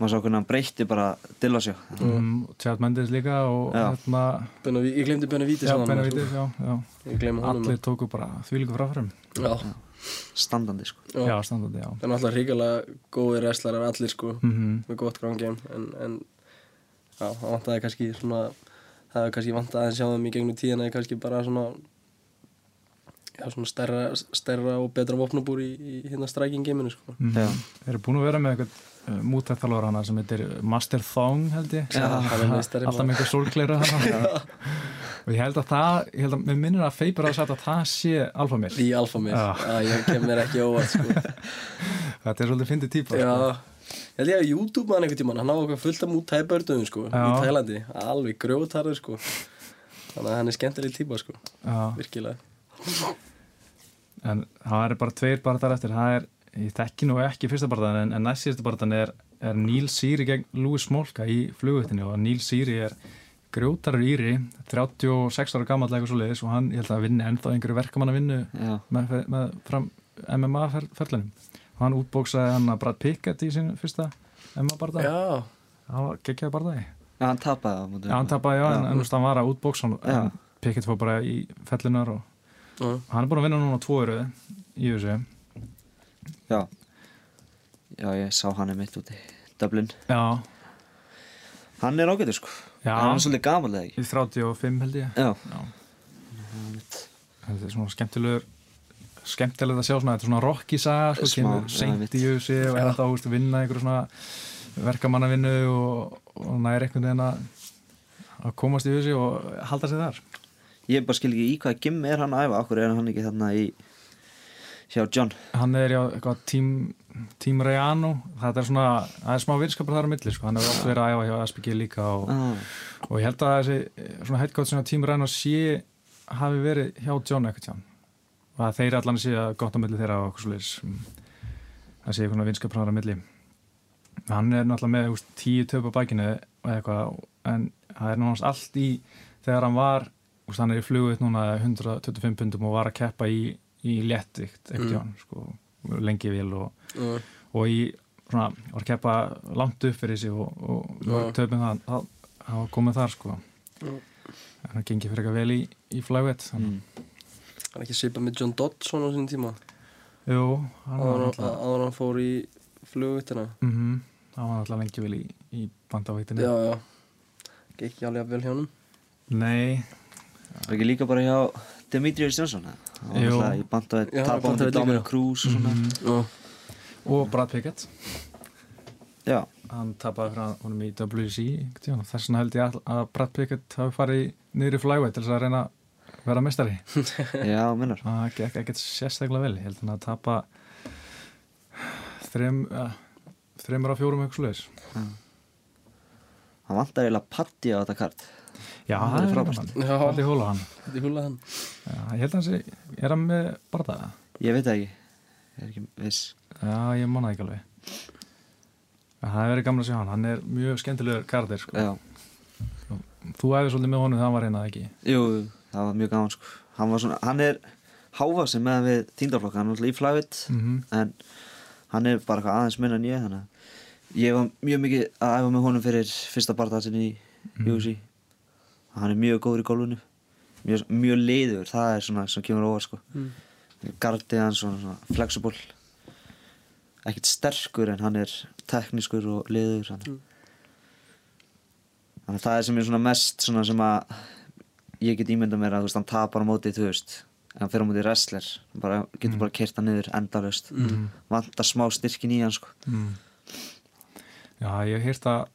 Maður sá hvernig hann breytti bara Dillasjó um, Chad Mendes líka hérna, Benaví- ég glemdi Benavítis sko. Allir tóku bara þvílíku fráfærum. Já, Standandi sko. Já. Já, standandi, já. Það er náttúrulega ríkilega góðir wrestlarar allir sko. Mm með gott ground game en, en já, það vantaði kannski svona það hefði kannski vantaði að sjá þeim í gegnum tíðina kannski bara svona svona stærra, stærra og betra vopnabúr í, í hérna striking gameinu sko. Já. Þeir eru búin að vera með eitthvað uh, mútættalvar hana sem heitir Master Thong held ég. Meistari alltaf með einhver sólkleira hana og ég held að það, ég held að mér minnir að Faber að setja að það sé alfa mér í alfa mér, Já. já, ég kem mér ekki óvart sko. Þetta er svolítið fyndið típa já, sko. ég held ég að YouTube mann einhvern tímann, hann á okkur fullt af mútæbördum sko, Já. í Tælandi, alveg grjótarður sko. Þannig að hann er skemmtileg típa sko, Já, virkilega en það er bara tveir barðar eftir. Það er, ég þekki nú ekki fyrsta barðan en, en næst síðasta barðan er, er Neil Siri gegn Louis Smolka í flugutinu og Neil Siri er grjótarur íri 36 ára gammal eitthvað svo leiðis og hann, ég held að vinni ennþá einhverju verkamann að vinnu með, með fram MMA-ferlunum og hann útbóksaði hann að Brad Pickett í sín fyrsta MMA-barða já, hann var geggjaði barðaði Já, hann tapaði á móti Já, hann tapaði, já, en, Já. en þú veist, hann var að útbóksa en Pickett fór bara í fellunar og já, hann er búin að vinna núna tvo öruði í þessu Já. Já, ég sá hann er mitt úti Dublin. Já, Hann er ágætur sko. Já. Hann er svolítið gamal eða ekki? Í 35 held ég. Já. Já. Þetta er svona skemmtilegur skemmtilegt að sjá svona, þetta er svona rocky saga, sko, kemur seint einmitt. í þessu og er alltaf að vinna einhverju svona verkamannavinnu og, og næri einhvern veginn að að komast í þessu og halda sig þar Ég bara skil ekki í hvaða gym er hann að æfa Akkur er hann ekki þarna í Hjá John? Hann er já eitthvað tím, tím Rejano þetta er svona, það er smá virskapur þar á milli sko. hann hefur oft verið að æfa hjá SPG líka og, ah, og ég held að þessi eh, svona headcoach sem tím Rejano sé hafi verið hjá John ekkert hjá og að þeir allan sé að gott á milli þeirra og okkur svolítið það sé eitthvað vinskapur þar á milli. Hann er náttúrulega með úst, tíu töp á bækinu eitthvað en það er náttúrulega allt í þegar hann var, hann er í flugut núna 125 pundum og var að keppa í, í léttvikt ekkert Mm. hjá hann sko. lengi vel og, Já. og í svona, var að keppa langt upp fyrir sig og, og, Já. töfum það það var komið þar sko en það gengi fyrir eitthvað vel í, í þannig Mm. Hann er ekki svipað með John Dodson á sín tíma jú, hann var áður alltaf áður hann fór í flugvittina mm hann var alltaf lengi vel í, í bandaveitinu Já, já ekki alveg vel hjá honum nei, Var ekki líka bara hjá Demetrius Johnson? Hann var náttúrulega í bandaveit, líka. Dominic Cruz og svona. Mm Já, og Brad Pickett. Já, hann tapaði frá honum í WC þess vegna held ég að, að Brad Pickett hafi farið niður í flyweight til þess að reyna að vera mestari já, minnar það gekk ekkert sérstaklega vel. Ég held hann að tapa þrem uh, þremur á fjórum eitthvað sluðis Hann vantar eiginlega patti á þetta kart já, Það er er frábært. allir hóla hann. Þetta er húlað hann. Já, ég held að hann sé, er hann með barða Ég veit ekki. Ég er ekki viss. Já, ég manna ekki alveg. Það hefur verið gamla að sjá hann, hann er mjög skemmtilegur kardir sko. Já, þú hefði svolítið með honum þegar hann var reynað ekki? Jú, það var mjög gaman sko. Hann var svona, hann er hávaxin með við þýndarflokka, hann er alltaf í flævitt mm en hann er bara eitthvað aðeins minna en ég þannig að ég var mjög mikið að æfa með honum fyrir fyrsta barðarsin í Mhm. UFC hann er mjög góður í gólfinu mjög, mjög leiður, það er svona sem kemur óvar sko Mm. gardið hann svona, svona flexible ekkert sterkur en hann er teknískur og leiður hann. Mm. þannig að það er sem er svona mest svona sem að ég get ímyndað mér að þú veist, hann tapar á móti þú veist en hann fyrir á móti wrestler bara, getur bara kert hann niður endalaust Mm. vantar smá styrkin í hann sko Mm. Já, ég hef heyrt að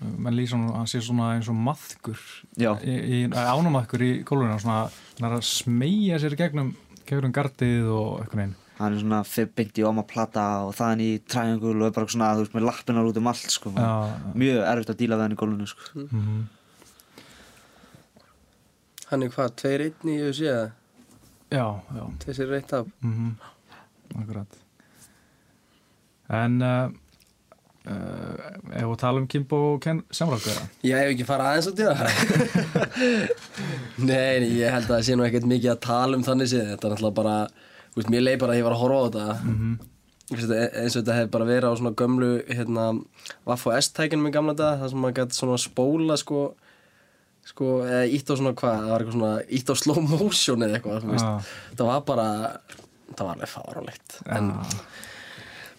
menn lýsa hann, hann sé svona eins og maðkur Já. í, svona, hann er að smeyja sér gegnum gegnum gardið og eitthvað neinn hann er svona beint í omaplata og þaðan í triangle og er bara svona þú veist með lappinar út um allt sko. Já, mjög erfitt að díla við hann í gólfinu sko. Mm Hann er hvað, tveir einn í eða? já, já. Tveir sér reitt af. Mm Akkurat. En uh, uh, ef við tala um Kimbo og Ken Samrákverða Ég hef ekki farað aðeins út í það. Nei, ég held að það sé nú ekkert mikið að tala um þannig séð. Þetta er náttúrulega bara, veist, mér leið bara að ég var að horfa á þetta. Mm e- eins og þetta hefði bara verið á svona gömlu hérna, Vaff og S-tækjunum í gamla dag það sem maður gæti svona spóla sko, sko, eða ítt á svona hvað það var eitthvað svona, ítt á slow motion eða eitthvað, Já. það var bara það var alveg fáránlegt. En, Já,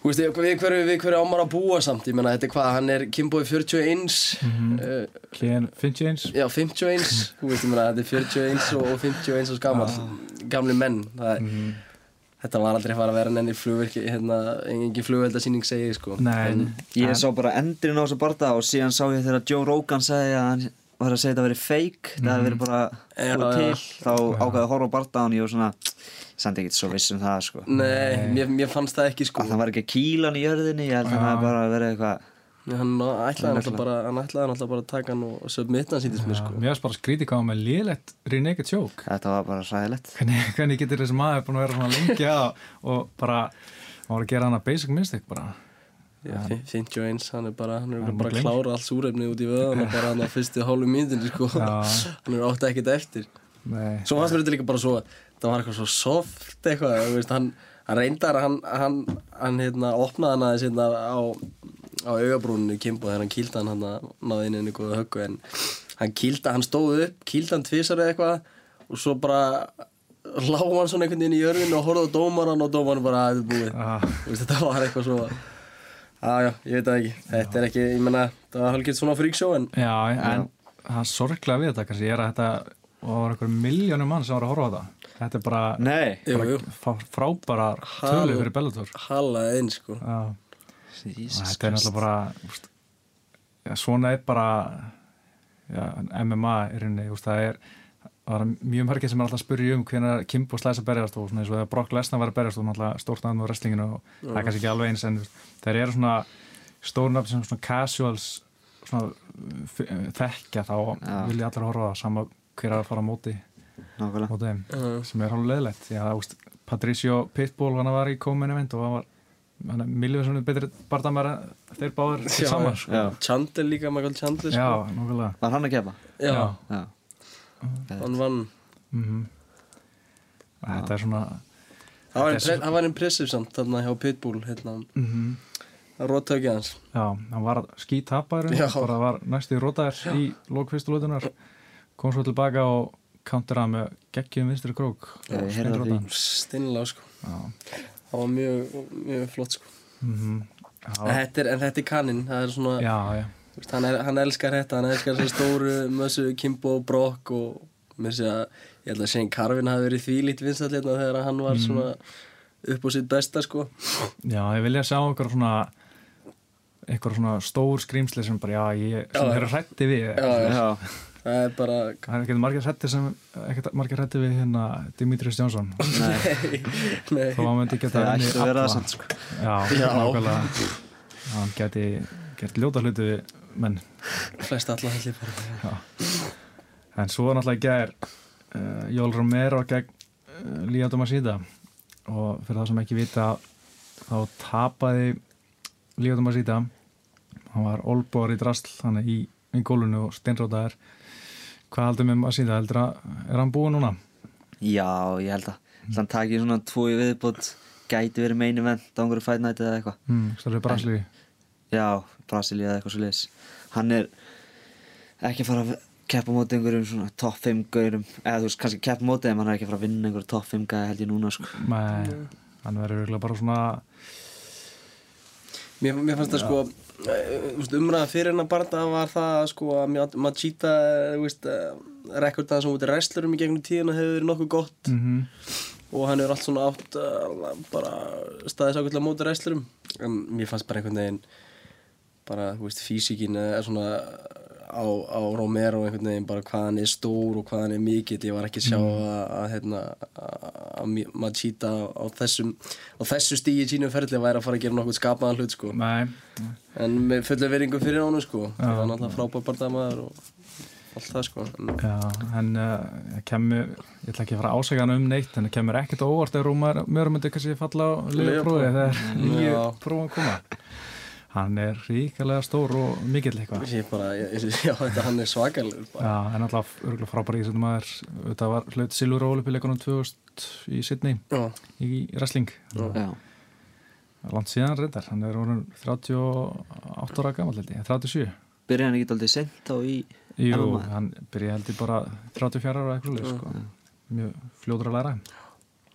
þú veist, við hverju, við hverju ámar að búa samt, ég menna, þetta er hvað hann er Kimbo í 41 uh, Ken Finchins já, 51 þú veist, ég menna, þetta er 41 og, og 51 og gammal, gamli menn. Það er Þetta var aldrei að fara að vera nenni flugverki, hérna, engin flugveldasýning segi, sko. Nei, En, ég sá bara endurinn á þessu barða og síðan sá ég þegar Joe Rogan sagði að hann var að segja þetta að vera fake það hefði verið bara Já, búið já. til þá ákvaði að horfa á barða og ég var svona samt ekkert svo viss um það sko. Nei, mér, mér fannst það ekki, sko. að það var ekki að hann í jörðinni ég held að það bara verið eitthvað Hann ætlaði náttúrulega bara, hann ætlaði náttúrulega bara að taka hann og, submitta hann sýndist mér, sko. Mér varst bara að skríti hvað með lélegt Renegade Choke þetta var bara sæðilegt hvernig, hvernig getur þessi maður búin að vera svona lengi að og bara, hann var að gera hana basic mistake bara. Já, fint jo eins, hann er bara, hann er Hann bara að klára allt súrefni út í vöðan og bara hann á fyrstu hálfu mínutinni, sko. Hann er átti ekkert eftir. Nei, Svo fannst mér þetta líka bara svo, það var eitthvað svo soft eitthvað, veist, hann, hann reyndar, hann, hann, hann, hérna, opnaði hann aðeins hérna á, á augabrúninu Kimbo þegar hann kýldi hann hann náði inn inn góða höggu en hann kýldi, hann stóð upp, kýldi hann tvisar eða eitthvað og svo bara lá hann svona einhvern veginn í jörðinu og horfði á dómaran og dómaran bara að þetta er búið. ah, veist, þetta var eitthvað svo, að já, ég veit það ekki, þetta er ekki, ég menna, það var halgett svona fríksjó en já, en það sorglega við þetta kannski er að þetta var einhver miljónum mann sem var að horfa á þetta þetta er bara, nei. jú, jú, bara frá, frábæra tölu fyrir Bellator. Halaði inn, sko. Þetta er náttúrulega bara úst, já, svona er bara já, MMA í rauninni, úst, það er mjög margir sem er alltaf að spyrja um hvernig Kimbo slæs að berjast og svona eins og þegar Brock Lesnar var að berjast og náttúrulega stórnaðan á wrestlinginu og það er kannski ekki alveg eins en þeir eru svona stórnafn sem svona casuals svona þekkja þá Já. vilja allir horfa sama hver er að fara á móti, móti þeim Já. sem er hálf leðilegt því að úst, Patricio Pitbull hann var í komin event og hann var hann er miljóð sem betri bardamæra þeir báður Já, saman já. sko. Já. Chandler líka, Michael Chandler já, sko. var hann að kepa já. já hann vann mm þetta er svona Það var, svo- var impressive samt þarna hjá Pitbull hérna, Mhm. að róttökja hans Já, hann var skítapparinn, Já. bara var næstu rótaðir í lókfyrstu lótunar, kom svo tilbaka og counteraði með geggjum vinstri krók. Stinnlega sko Já. Það var mjög, mjög flott sko Mhm. en Já, þetta, er, en þetta er kannin Það er svona já, já. Þú veist, hann, er, hann elskar þetta, hann elskar þessar stóru mössu, Kimbo, Brock og mér sé að ég held að Shane Carvin hafi verið því lít vinsallirna þegar hann var svona upp á sitt besta sko Já, ég vilja sjá einhver svona einhver svona stór skrýmsli sem bara, já, ég, sem Já, þeir eru hrætti við. Já, já. Já, það er bara Það er ekkert margir hrætti sem, ekkert margir hrætti við hérna Dimitris Jónsson. nei, nei, Þó hann myndi geta það ætti að vera það samt sko. Já, Já. nákvæmlega. Hann geti gert ljóta hluti við menn. flest alla heldur bara. En svo náttúrulega í gær uh, Jól Romero gegn uh, Lía Domasita og fyrir það sem ekki vita þá tapaði Lía Domasita hann var olbúar í drasl þannig í, í gólunu og steinrótaðar hvað heldur með Masita heldur að er hann búinn núna? Já, ég held að Þannig að taki svona tvo í viðbútt Gæti verið meini vend á einhverju night eða eitthvað Hmm, Stærri Brasli Já, Brasilía eða eitthvað svo liðs Hann er ekki fara að keppa móti einhverjum svona top 5 gaurum eða þú veist, kannski keppa móti en hann er ekki fara að vinna einhverjum top 5 gæði held ég núna sko. Nei, hann verður bara svona mér, mér fannst það sko eh, umræða fyrir hennar barnda var það sko að Ma- Machida rekordaðan sem út í wrestlerum í gegnum tíðina hefur verið nokkuð gott. Mm og hann hefur allt svona átt bara staðis ákveðlega móti wrestlerum. En mér fannst bara einhvern veginn bara, þú veist, físikin er svona á, á Romero einhvern veginn bara hvað hann er stór og hvað hann er mikill. Ég var ekki að sjá að, að, hérna, að Machida á þessum á þessu stíi í sínum ferli væri að fara að gera nokkuð skapaðan hlut sko. Nei, en með fullu veringu fyrir honum sko. Já. það var náttúrulega frábær bardamaður og allt það sko. En, Já, en uh, kemur, ég ætla ekki að fara að ásækja hann um neitt en það kemur ekkert óvart Rúmar mjög myndi kannski falla á Lyfjaprófi. þegar nýju prófum koma hann er ríkalega stór og mikill eitthvað. Já þetta hann er svakalegur bara. Já, en alltaf örgulega frábæri í þessum maður þetta var hlut Silur Ólipileikunum 2000 í Sydney Já, í wrestling. Já, langt síðan reyndar, hann er orðin 38 ára gammal held ég, 37 byrja hann ekki aldrei sent á í Jú, Emma. hann byrjaði held ég bara 34 ára eitthvað sko. mjög fljóður að læra.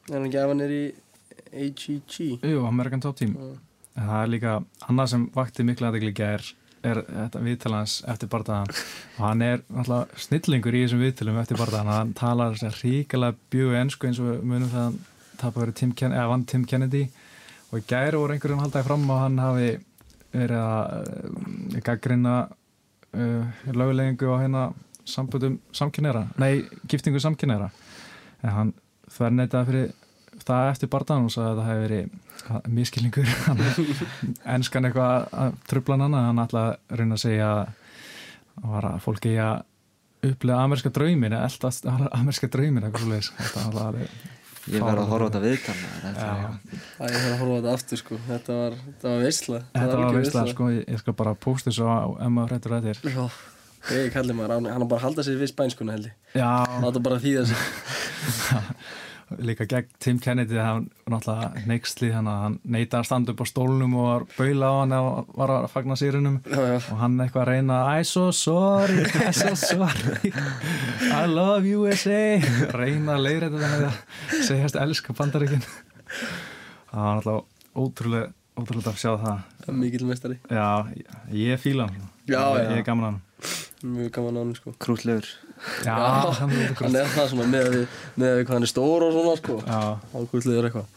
Er hann ekki af hann er í AGG Jú, American Top Team. Já. En það er líka annað sem vakti miklu aðegli gær er þetta viðtalans eftir bardaðan og hann er náttúrulega snillingur í þessum viðtalum eftir bardaðan hann talar að ríkilega bjögu ennsku eins og munum það að hann tapar verið Tim, Kennedy. Og í gær voru einhverjum haldaði fram að hann hafi verið að uh, gaggrina uh, lögulegingu á hérna samböndum samkynneira nei, giftingu samkynneira en hann þver neytaði fyrir það eftir bardaðan og sagði að það hefði verið miskilningur ennskan eitthvað að- að trubla hann hann að reyna að segja að það var að fólki að upplega amerska draumin eldast amerska draumin eitthvað svo leiðis þetta var alltaf alveg Ég verði að horfa á þetta Það ég þarf að horfa á þetta aftur sko. Þetta var, þetta var veistla þetta var veistlega sko, ég, ég skal bara posta þessu á Emma Hrættur Rættir Já, ég kalli maður, hann, hann á bara að halda sér við spænskuna held ég. Já, Láta bara þýða sig líka gegn Tim Kennedy hann náttúrulega neykslið hann að hann neitaði að standa upp á stólnum og var baula á hann og var að fagna sírunum og hann eitthvað að reyna I'm so sorry, I'm so sorry I love USA reyna að leiðra þetta með að segjast elska bandaríkin. Það var náttúrulega ótrúlega ótrúlega að sjá það. Mikill mestari já, ég fíla hann. Já, ég, er gaman hann Mjög gaman á hann sko. Krútlegur. Já, hann er ótrúlega Hann er það svona með að við, með að við hvað hann er stór og svona sko. Já, Ákvöldliður eitthvað.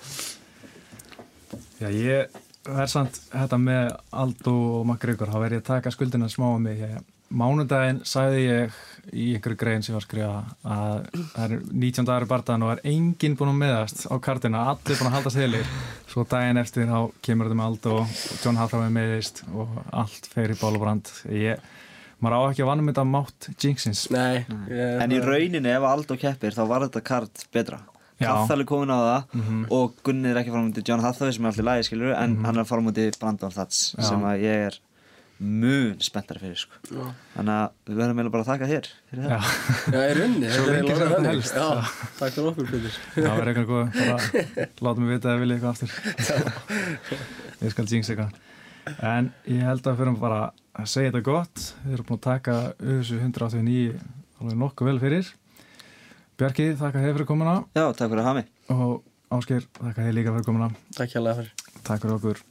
Já, ég verð samt þetta með Aldo og McGregor. Þá verð ég að taka skuldina smá á mig. Mánudaginn sagði ég í einhverju grein sem ég var að skrifa að það er 19. aðri bardaðan og það er enginn búin að meðast á kartina. Allir búin að halda heilir svo daginn eftir þá kemur þetta með Aldo og John Hathaway meðist og allt fer í bálubrand ég, maður á ekki að vannum þetta mátt jinxins Nei, ég, En í rauninni ef Aldo keppir þá var þetta kart betra Já. Hathaway komin á það Mhm. og Gunni er ekki fara mútið John Hathaway sem er alltaf lægi skilur en hann er fara mútið Brandon Thats Já. sem að ég er mun spenntari fyrir sko. Já. þannig að við verðum eiginlega bara að þakka þér fyrir Já, þetta Já, ég runni, þetta er lengi eiginlega sem þannig. helst. Já, takk fyrir okkur, Petur. það var eitthvað góð bara láta mig vita að vilja eitthvað aftur ég skal jinx eitthvað en ég held að fyrir bara að segja þetta gott. Við erum búin að taka auðvitað 189 alveg nokkuð vel fyrir. Bjarki, þakka þér fyrir komuna. Já, takk fyrir að hafa mig. Og Ásker, þakka þér líka fyrir komuna. Takk hjá fyrir. takk fyrir okkur